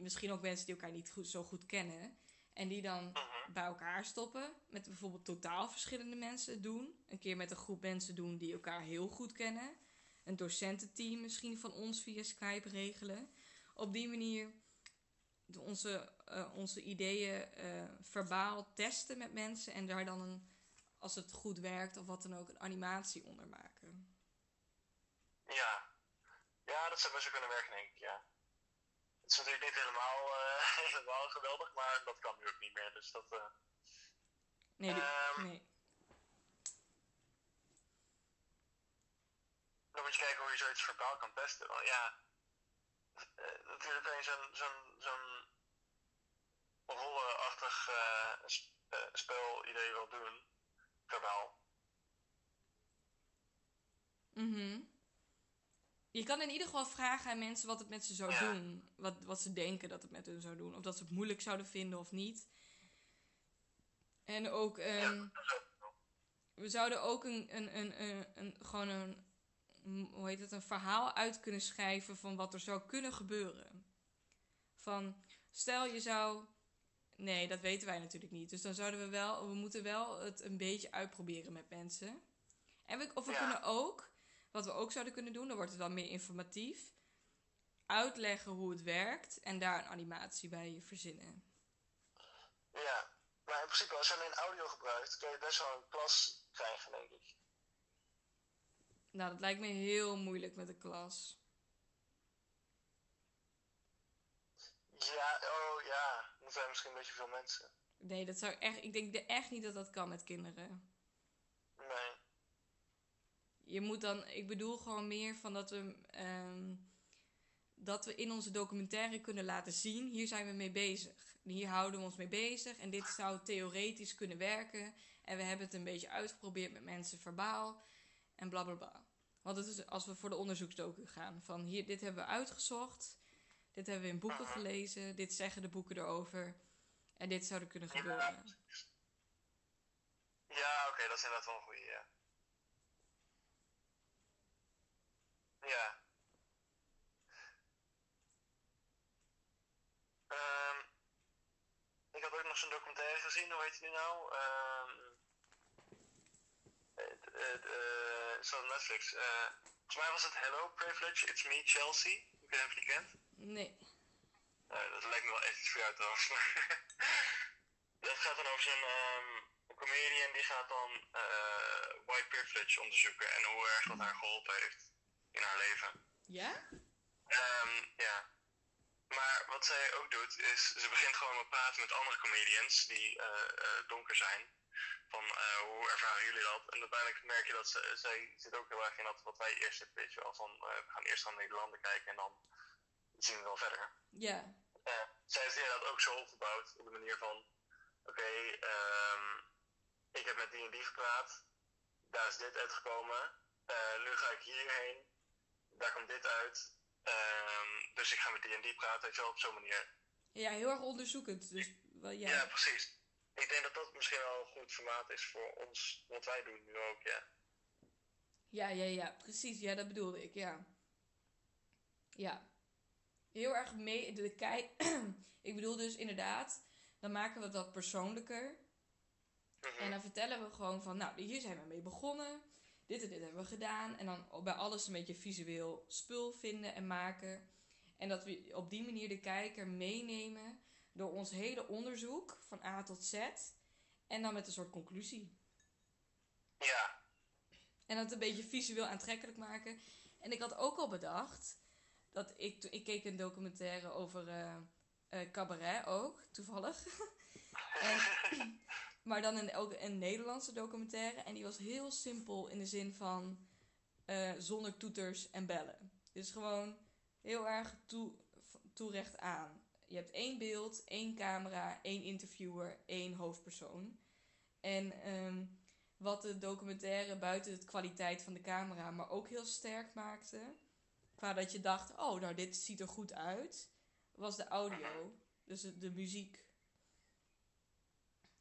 Misschien ook mensen die elkaar niet goed, zo goed kennen. En die dan Mhm. bij elkaar stoppen. Met bijvoorbeeld totaal verschillende mensen doen. Een keer met een groep mensen doen die elkaar heel goed kennen. Een docententeam misschien van ons via Skype regelen. Op die manier onze, eh, onze ideeën eh, verbaal testen met mensen. En daar dan, een, als het goed werkt of wat dan ook, een animatie onder maken. Ja. Ja, dat zou best wel kunnen werken, denk ik, ja. Het is natuurlijk niet helemaal, eh, helemaal geweldig, maar dat kan nu ook niet meer. Dus dat, eh, Nee, Ehm, nee. dan moet je kijken hoe je zoiets verbaal kan testen. Want ja, natuurlijk kan je zo'n zo'n zo'n rollenachtig eh, sp- spelidee wel doen, verbaal. Mhm. Je kan in ieder geval vragen aan mensen wat het met ze zou Ja. doen. Wat, wat ze denken dat het met hun zou doen. Of dat ze het moeilijk zouden vinden of niet. En ook, ehm, Ja, we zouden ook een, een, een, een, een- gewoon een, hoe heet het, een verhaal uit kunnen schrijven van wat er zou kunnen gebeuren. Van, stel je zou, nee, dat weten wij natuurlijk niet. Dus dan zouden we wel, we moeten wel het een beetje uitproberen met mensen. En we, of we Ja. kunnen ook, wat we ook zouden kunnen doen, dan wordt het dan meer informatief, uitleggen hoe het werkt en daar een animatie bij verzinnen. Ja, maar in principe als je alleen audio gebruikt, kun je best wel een klas krijgen, denk ik. Nou, dat lijkt me heel moeilijk met de klas. Ja, oh ja, dan zijn misschien een beetje veel mensen. Nee, dat zou echt, ik denk de- echt niet dat dat kan met kinderen. Nee. Je moet dan, ik bedoel gewoon meer van dat we, ehm, dat we in onze documentaire kunnen laten zien, hier zijn we mee bezig. Hier houden we ons mee bezig en dit zou theoretisch kunnen werken. En we hebben het een beetje uitgeprobeerd met mensen verbaal en bla bla bla. Want het is als we voor de onderzoeksdocu gaan, van hier, dit hebben we uitgezocht, dit hebben we in boeken gelezen, dit zeggen de boeken erover en dit zou er kunnen gebeuren. Ja, oké, dat is inderdaad wel een goeie, ja. Ja. Ehm, ik had ook nog zo'n documentaire gezien, hoe heet die nu nou? Ehm het, het, eh, op Netflix. Eh, volgens mij was het Hello Privilege, It's Me Chelsea. Ik weet niet of je die kent. Nee. Nou, dat lijkt me wel echt iets voor jou trouwens. dat gaat dan over zo'n ehm, comedian die gaat dan eh, white privilege onderzoeken en hoe erg dat haar geholpen heeft in haar leven. Ja? Ehm, ja. Maar wat zij ook doet, is ze begint gewoon met praten met andere comedians die eh, eh, donker zijn. Van eh, hoe ervaren jullie dat? En uiteindelijk merk je dat ze, zij zit ook heel erg in dat wat wij eerst zitten, weet je wel. Van we gaan eerst naar Nederlanden kijken en dan zien we wel verder. Ja. Zij heeft inderdaad ook zo opgebouwd op de manier van: oké, ehm, ik heb met die en die gepraat, daar is dit uitgekomen, nu ga ik hierheen, daar komt dit uit, ehm, dus ik ga met die en die praten, weet je wel, op zo'n manier. Ja, heel erg onderzoekend. Dus wel, ja. Ja. precies. Ik denk dat dat misschien wel een goed formaat is voor ons, wat wij doen nu ook, ja. Ja, ja, ja, precies. Ja, dat bedoelde ik, ja. Ja. Heel erg mee. De kijk. ik bedoel dus inderdaad, dan maken we wat persoonlijker. Mhm. En dan vertellen we gewoon van, nou, hier zijn we mee begonnen. Dit en dit hebben we gedaan. En dan bij alles een beetje visueel spul vinden en maken. En dat we op die manier de kijker meenemen door ons hele onderzoek van A tot Z. En dan met een soort conclusie. Ja, En dat een beetje visueel aantrekkelijk maken. En ik had ook al bedacht dat ik, ik keek een documentaire over eh, cabaret ook, toevallig. en, maar dan een, een Nederlandse documentaire. En die was heel simpel in de zin van eh, zonder toeters en bellen. Dus gewoon heel erg toe, toerecht aan. Je hebt één beeld, één camera, één interviewer, één hoofdpersoon. En ehm, wat de documentaire buiten de kwaliteit van de camera, maar ook heel sterk maakte. Qua dat je dacht, oh, nou dit ziet er goed uit. Was de audio, dus de muziek.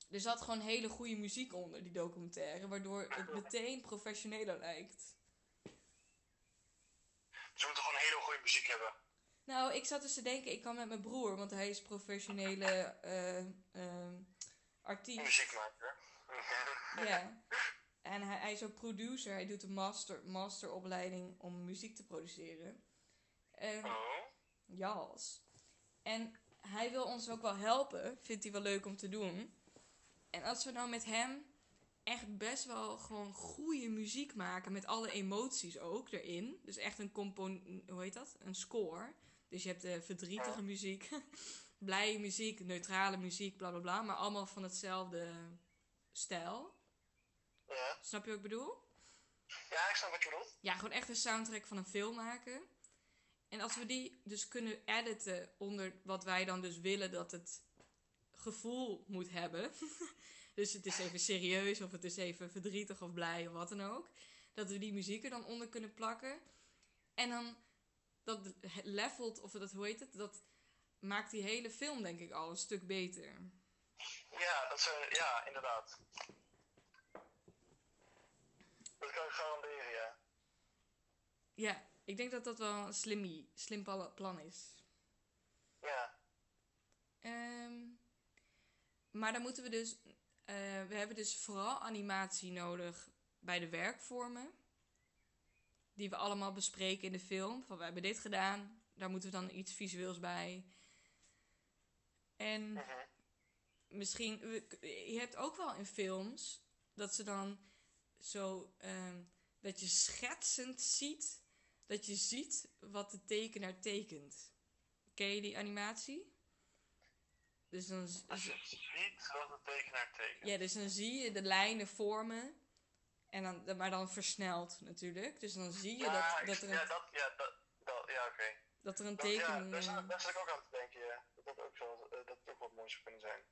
Er zat gewoon hele goede muziek onder die documentaire, waardoor het meteen professioneler lijkt. ze moeten gewoon hele goede muziek hebben. Nou, ik zat dus te denken, ik kan met mijn broer, want hij is professionele eh, eh, artiest. Muziekmaker. Ja. En hij, hij is ook producer. Hij doet een master, masteropleiding om muziek te produceren. En, Oh. Jas. En hij wil ons ook wel helpen. Vindt hij wel leuk om te doen. En als we nou met hem echt best wel gewoon goede muziek maken. Met alle emoties ook erin. Dus echt een compon... Hoe heet dat? Een score. Dus je hebt de verdrietige muziek. blije muziek, neutrale muziek, bla bla bla. Maar allemaal van hetzelfde stijl. Ja. Snap je wat ik bedoel? ja, ik snap wat je bedoelt. Ja, gewoon echt een soundtrack van een film maken. En als we die dus kunnen editen onder wat wij dan dus willen dat het gevoel moet hebben. dus het is even serieus of het is even verdrietig of blij of wat dan ook. Dat we die muziek er dan onder kunnen plakken. En dan dat levelt, of dat, hoe heet het? Dat maakt die hele film denk ik al een stuk beter. Ja, dat zou, ja, inderdaad. Dat kan ik garanderen, ja. Ja, ik denk dat dat wel een slim, slim pla- plan is. Ja. Ehm, maar dan moeten we dus. eh, we hebben dus vooral animatie nodig bij de werkvormen. Die we allemaal bespreken in de film. Van we hebben dit gedaan. Daar moeten we dan iets visueels bij. En Mhm. misschien. Je hebt ook wel in films dat ze dan zo. ehm, dat je schetsend ziet. Dat je ziet wat de tekenaar tekent. Ken je die animatie? Dus dan, z- Als je ziet tekenaar ja, dus dan zie je de lijnen vormen. En dan, maar dan versneld natuurlijk. Dus dan zie je Ja, dat, dat er ja, een, dat, ja, dat, dat, ja oké. dat er een Dat- Ja, tekening... daar, eh, zat- daar zat ik ook aan te denken, ja. Dat dat ook, zo, eh, dat ook wat moois zou kunnen zijn.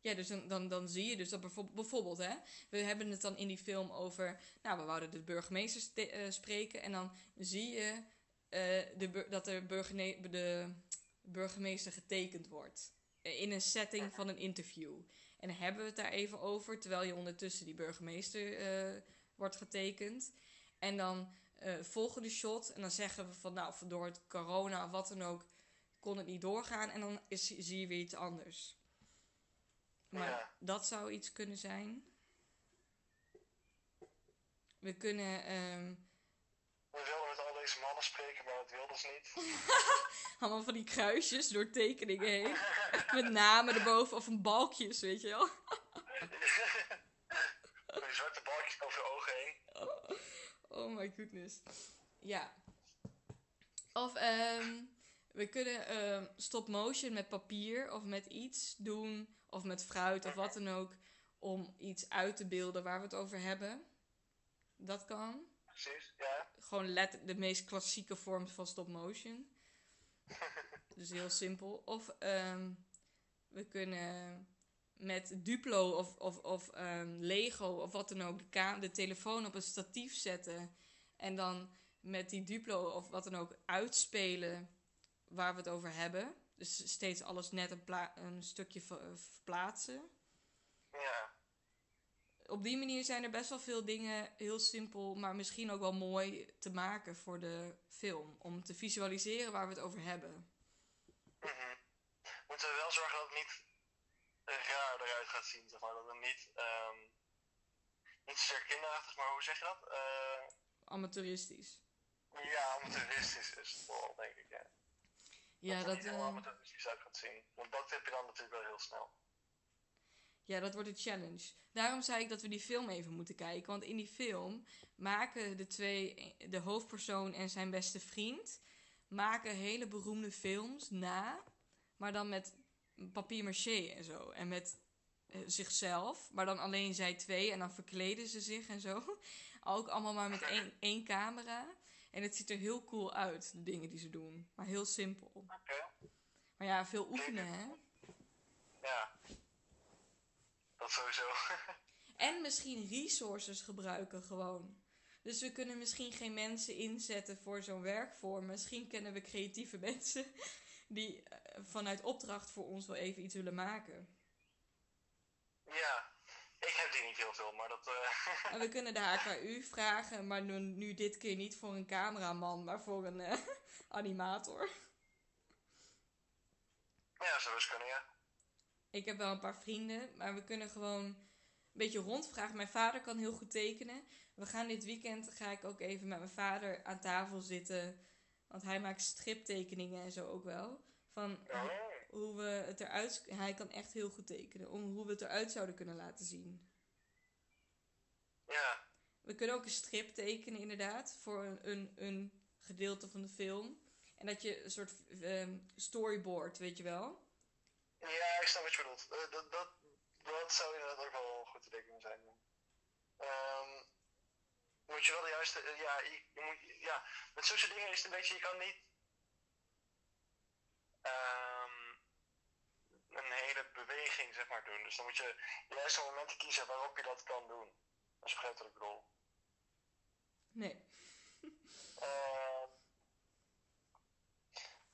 Ja, dus dan, dan, dan zie je dus dat bijvoorbeeld, bijvoorbeeld, hè, we hebben het dan in die film over, nou, we wouden de burgemeester ste- eh, spreken en dan zie je eh, de, dat de, burgene- de burgemeester getekend wordt eh, in een setting van een interview. En dan hebben we het daar even over, terwijl je ondertussen die burgemeester eh, wordt getekend. En dan eh volgende shot en dan zeggen we van, nou, door het corona of wat dan ook, kon het niet doorgaan en dan is, zie je weer iets anders. Maar Ja. dat zou iets kunnen zijn. We kunnen ehm, We wilden met al deze mannen spreken, maar dat wilden dus niet. allemaal van die kruisjes door tekeningen heen. Met namen erboven of een balkjes, weet je wel. Met die zwarte balkjes over de ogen heen. Oh my goodness. Ja. Of ehm, we kunnen ehm, stop motion met papier of met iets doen. Of met fruit of wat dan ook. Om iets uit te beelden waar we het over hebben. Dat kan. Precies, ja. Gewoon let de meest klassieke vorm van stop motion. dus heel simpel. Of ehm, we kunnen met Duplo of, of, of ehm, Lego of wat dan ook de, telefoon op een statief zetten. En dan met die Duplo of wat dan ook uitspelen waar we het over hebben. Dus steeds alles net een, een stukje ver- verplaatsen Ja. Op die manier zijn er best wel veel dingen heel simpel, maar misschien ook wel mooi te maken voor de film. Om te visualiseren waar we het over hebben. Mhm. Moeten we wel zorgen dat het niet raar eruit gaat zien, zeg maar. Dat het niet, ehm niet zozeer kinderachtig, maar hoe zeg je dat? Eh, Amateuristisch. ja, amateuristisch is het wel, denk ik, ja. Ja het dat, er niet heel eh, amateuristisch uit gaat zien. Want dat heb je dan natuurlijk wel heel snel. Ja, dat wordt een challenge. Daarom zei ik dat we die film even moeten kijken. Want in die film maken de twee, de hoofdpersoon en zijn beste vriend, maken hele beroemde films na. Maar dan met papier maché en zo. En met eh, zichzelf. Maar dan alleen zij twee. En dan verkleden ze zich en zo. Ook allemaal maar met één, één camera. En het ziet er heel cool uit, de dingen die ze doen. Maar heel simpel. Oké. Maar ja, veel oefenen, hè? Ja. Dat sowieso. En misschien resources gebruiken gewoon. Dus we kunnen misschien geen mensen inzetten voor zo'n werkvorm. Misschien kennen we creatieve mensen die eh, vanuit opdracht voor ons wel even iets willen maken. ja. Ik heb die niet heel veel, maar dat... eh, En we kunnen de HKU vragen, maar nu, nu dit keer niet voor een cameraman, maar voor een eh, animator. zou best kunnen, ja. Ik heb wel een paar vrienden, maar we kunnen gewoon een beetje rondvragen. Mijn vader kan heel goed tekenen. We gaan dit weekend, ga ik ook even met mijn vader aan tafel zitten. Want hij maakt striptekeningen en zo ook wel. Van hoe we het eruit... Hij kan echt heel goed tekenen. Om hoe we het eruit zouden kunnen laten zien. ja. We kunnen ook een strip tekenen inderdaad. Voor een, een, een gedeelte van de film. En dat je een soort ehm, storyboard, weet je wel. Ja, ik snap wat je bedoelt. Eh, dat, dat, dat zou inderdaad ook wel goed te tekenen zijn. Ehm, moet je wel de juiste... eh, ja, je, je moet, ja, met zulke dingen is het een beetje... Je kan niet... ehm, een hele beweging, zeg maar, doen. Dus dan moet je de juiste momenten kiezen waarop je dat kan doen. Als je begrijpt wat ik bedoel. Nee. Ehm,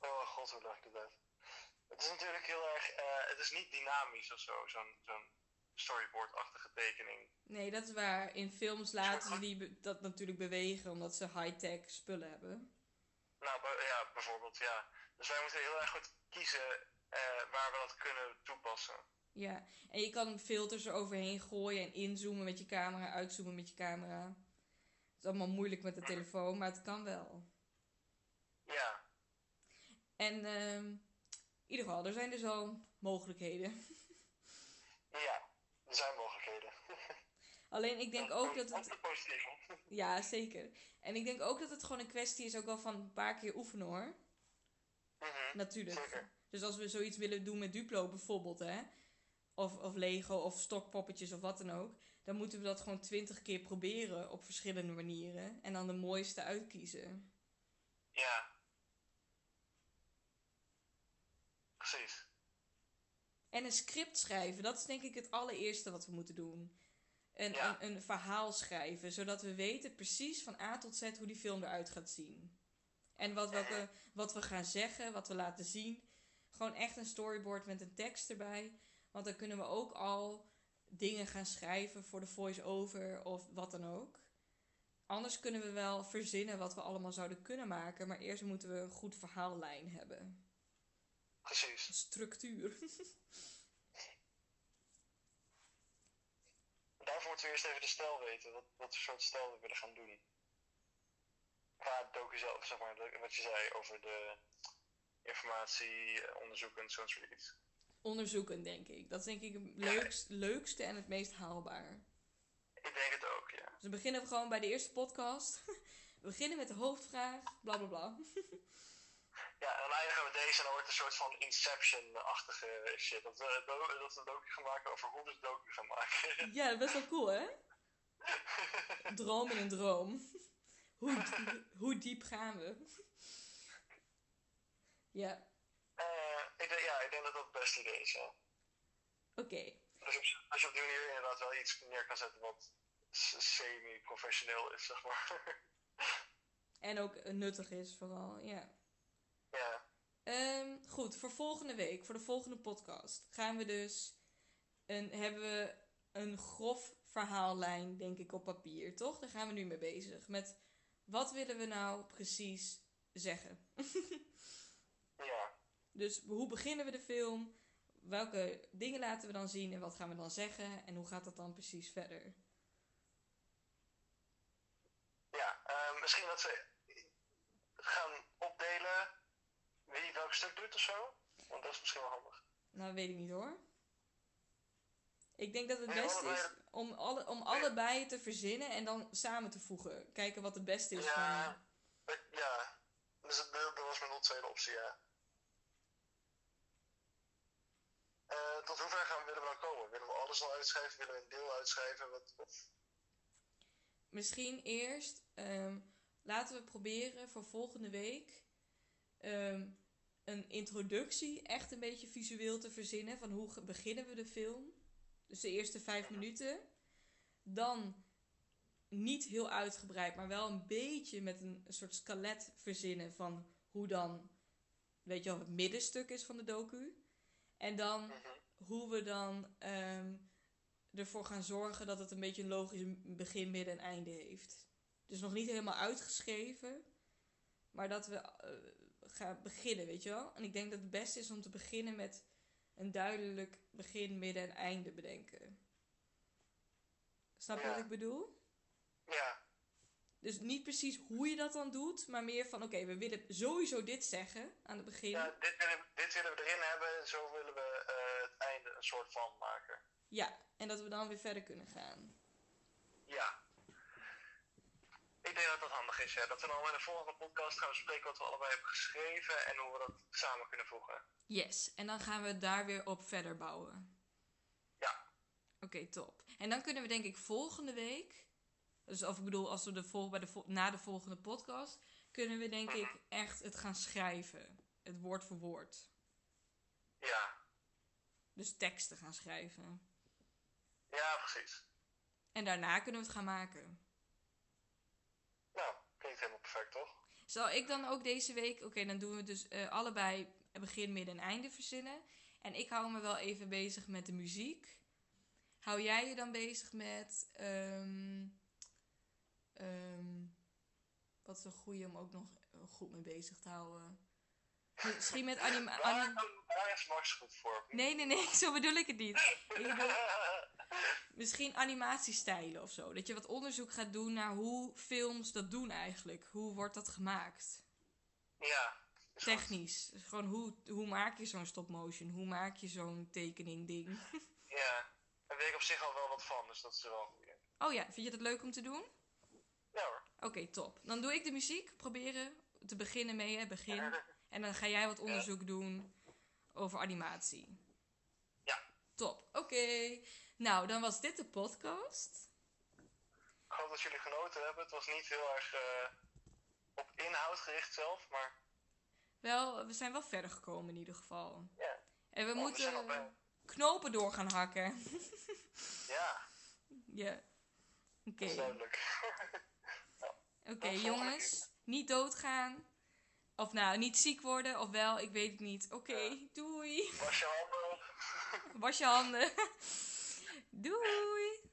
oh god, hoe leg ik dit uit? Het is natuurlijk heel erg... eh, het is niet dynamisch of zo, zo'n zo'n storyboard-achtige tekening. Nee, dat is waar. In films laten ze die dat natuurlijk bewegen omdat ze high-tech spullen hebben. Nou, ja, bijvoorbeeld, ja. Dus wij moeten heel erg goed kiezen eh, waar we dat kunnen toepassen. Ja, en je kan filters eroverheen gooien en inzoomen met je camera, uitzoomen met je camera. Het is allemaal moeilijk met de telefoon, maar het kan wel. Ja, En ehm, ieder geval, er zijn dus al mogelijkheden. ja, er zijn mogelijkheden. Alleen ik denk ook dat het... Ja, zeker. En ik denk ook dat het gewoon een kwestie is ook wel van een paar keer oefenen hoor. Mhm, Natuurlijk. Zeker. Dus als we zoiets willen doen met Duplo bijvoorbeeld, hè. Of, of Lego of stokpoppetjes of wat dan ook. Dan moeten we dat gewoon twintig keer proberen op verschillende manieren. En dan de mooiste uitkiezen. Ja. Precies. En een script schrijven, dat is denk ik het allereerste wat we moeten doen. Een, Ja. een, een verhaal schrijven, zodat we weten precies van A tot Z hoe die film eruit gaat zien. En wat, welke, wat we gaan zeggen, wat we laten zien. Gewoon echt een storyboard met een tekst erbij. Want dan kunnen we ook al dingen gaan schrijven voor de voice-over of wat dan ook. Anders kunnen we wel verzinnen wat we allemaal zouden kunnen maken. Maar eerst moeten we een goed verhaallijn hebben. Precies. Structuur. Daarvoor moeten we eerst even de stijl weten. Wat, wat voor soort stijl we willen gaan doen. Qua docu zelf, zeg maar. Wat je zei over de informatie, eh, onderzoeken, zo'n soort iets. onderzoeken, denk ik. Dat is denk ik het leukst, leukste en het meest haalbaar. Ik denk het ook, ja. Dus dan beginnen we gewoon bij de eerste podcast. We beginnen met de hoofdvraag, bla bla bla. Ja, en dan eindigen we deze en dan wordt het een soort van Inception-achtige shit. Dat we, dat we een docu gaan maken over hoe we de docu gaan maken. Ja, best wel cool, hè? Droom in een droom. Hoe, hoe diep gaan we? Ja, Eh, ik denk, ja, ik denk dat dat het beste idee is, ja. oké. Dus als je op die manier inderdaad wel iets neer kan zetten wat semi-professioneel is, zeg maar. En ook nuttig is vooral, ja. Ja, Ehm, goed, voor volgende week, voor de volgende podcast, gaan we dus een, hebben we een grof verhaallijn, denk ik, op papier, toch? Daar gaan we nu mee bezig. Met wat willen we nou precies zeggen? ja, Dus hoe beginnen we de film? Welke dingen laten we dan zien en wat gaan we dan zeggen? En hoe gaat dat dan precies verder? ja. Eh, misschien dat we gaan opdelen wie welk stuk doet of zo. Want dat is misschien wel handig. Nou, weet ik niet hoor. Ik denk dat het Nee, beste is om, alle, om allebei te verzinnen en dan samen te voegen. Kijken wat het beste is van... Ja, ik- ja. Dus dat, dat was mijn tweede optie, ja. Eh, tot hoever gaan, willen we dan komen? Willen we alles al uitschrijven? Willen we een deel uitschrijven? Wat, wat? Misschien eerst ehm, laten we proberen voor volgende week ehm, een introductie echt een beetje visueel te verzinnen. Van hoe beginnen we de film? Dus de eerste vijf minuten. Dan niet heel uitgebreid, maar wel een beetje met een, een soort skelet verzinnen van hoe dan, weet je wel, het middenstuk is van de docu. En dan Mhm. hoe we dan ehm, ervoor gaan zorgen dat het een beetje een logisch begin, midden en einde heeft. Dus nog niet helemaal uitgeschreven, maar dat we eh, gaan beginnen, weet je wel. En ik denk dat het beste is om te beginnen met een duidelijk begin, midden en einde bedenken. Snap je Ja. wat ik bedoel? Ja, Dus niet precies hoe je dat dan doet, maar meer van oké, we willen sowieso dit zeggen aan het begin. ja dit, willen, dit willen we erin hebben. Zo willen we eh, het einde een soort van maken. Ja, en dat we dan weer verder kunnen gaan. Ja. Ik denk dat dat handig is, ja. Dat we dan in de volgende podcast gaan bespreken wat we allebei hebben geschreven en hoe we dat samen kunnen voegen. Yes, en dan gaan we daar weer op verder bouwen. Ja. Oké, top. En dan kunnen we denk ik volgende week, dus of ik bedoel als we de vol, bij de vol- na de volgende podcast, kunnen we denk ik echt het gaan schrijven. Het woord voor woord. Ja, Dus teksten gaan schrijven. ja, precies. En daarna kunnen we het gaan maken. Helemaal perfect, toch? Zal ik dan ook deze week... Oké, dan doen we dus eh, allebei begin, midden en einde verzinnen. En ik hou me wel even bezig met de muziek. Hou jij je dan bezig met... ehm, ehm, wat is een om ook nog goed mee bezig te houden? Misschien met anima... Waar, anim- waar is Max goed voor? nee, nee, nee, zo bedoel ik het niet. Ik bedoel, misschien animatiestijlen of zo. Dat je wat onderzoek gaat doen naar hoe films dat doen eigenlijk. Hoe wordt dat gemaakt? ja. is goed. Technisch. Dus gewoon hoe, hoe maak je zo'n stop motion? Hoe maak je zo'n tekening ding? Ja. Daar weet ik op zich al wel wat van, dus dat is wel een goeie. Oh ja, vind je dat leuk om te doen? Ja hoor. Oké, top. Dan doe ik de muziek. Proberen te beginnen mee, hè, begin. En dan ga jij wat onderzoek doen over animatie. Ja. Top. Oké. Nou, dan was dit de podcast. Ik hoop dat jullie genoten hebben. Het was niet heel erg eh, op inhoud gericht zelf, maar Wel, we zijn wel verder gekomen in ieder geval. ja. En we Oh, moeten knopen door gaan hakken. Ja, Ja. Oké. dat is duidelijk. Oké, jongens. Niet doodgaan. Of nou, niet ziek worden. Of wel, ik weet het niet. Oké, doei. Was je handen? Was je handen. doei.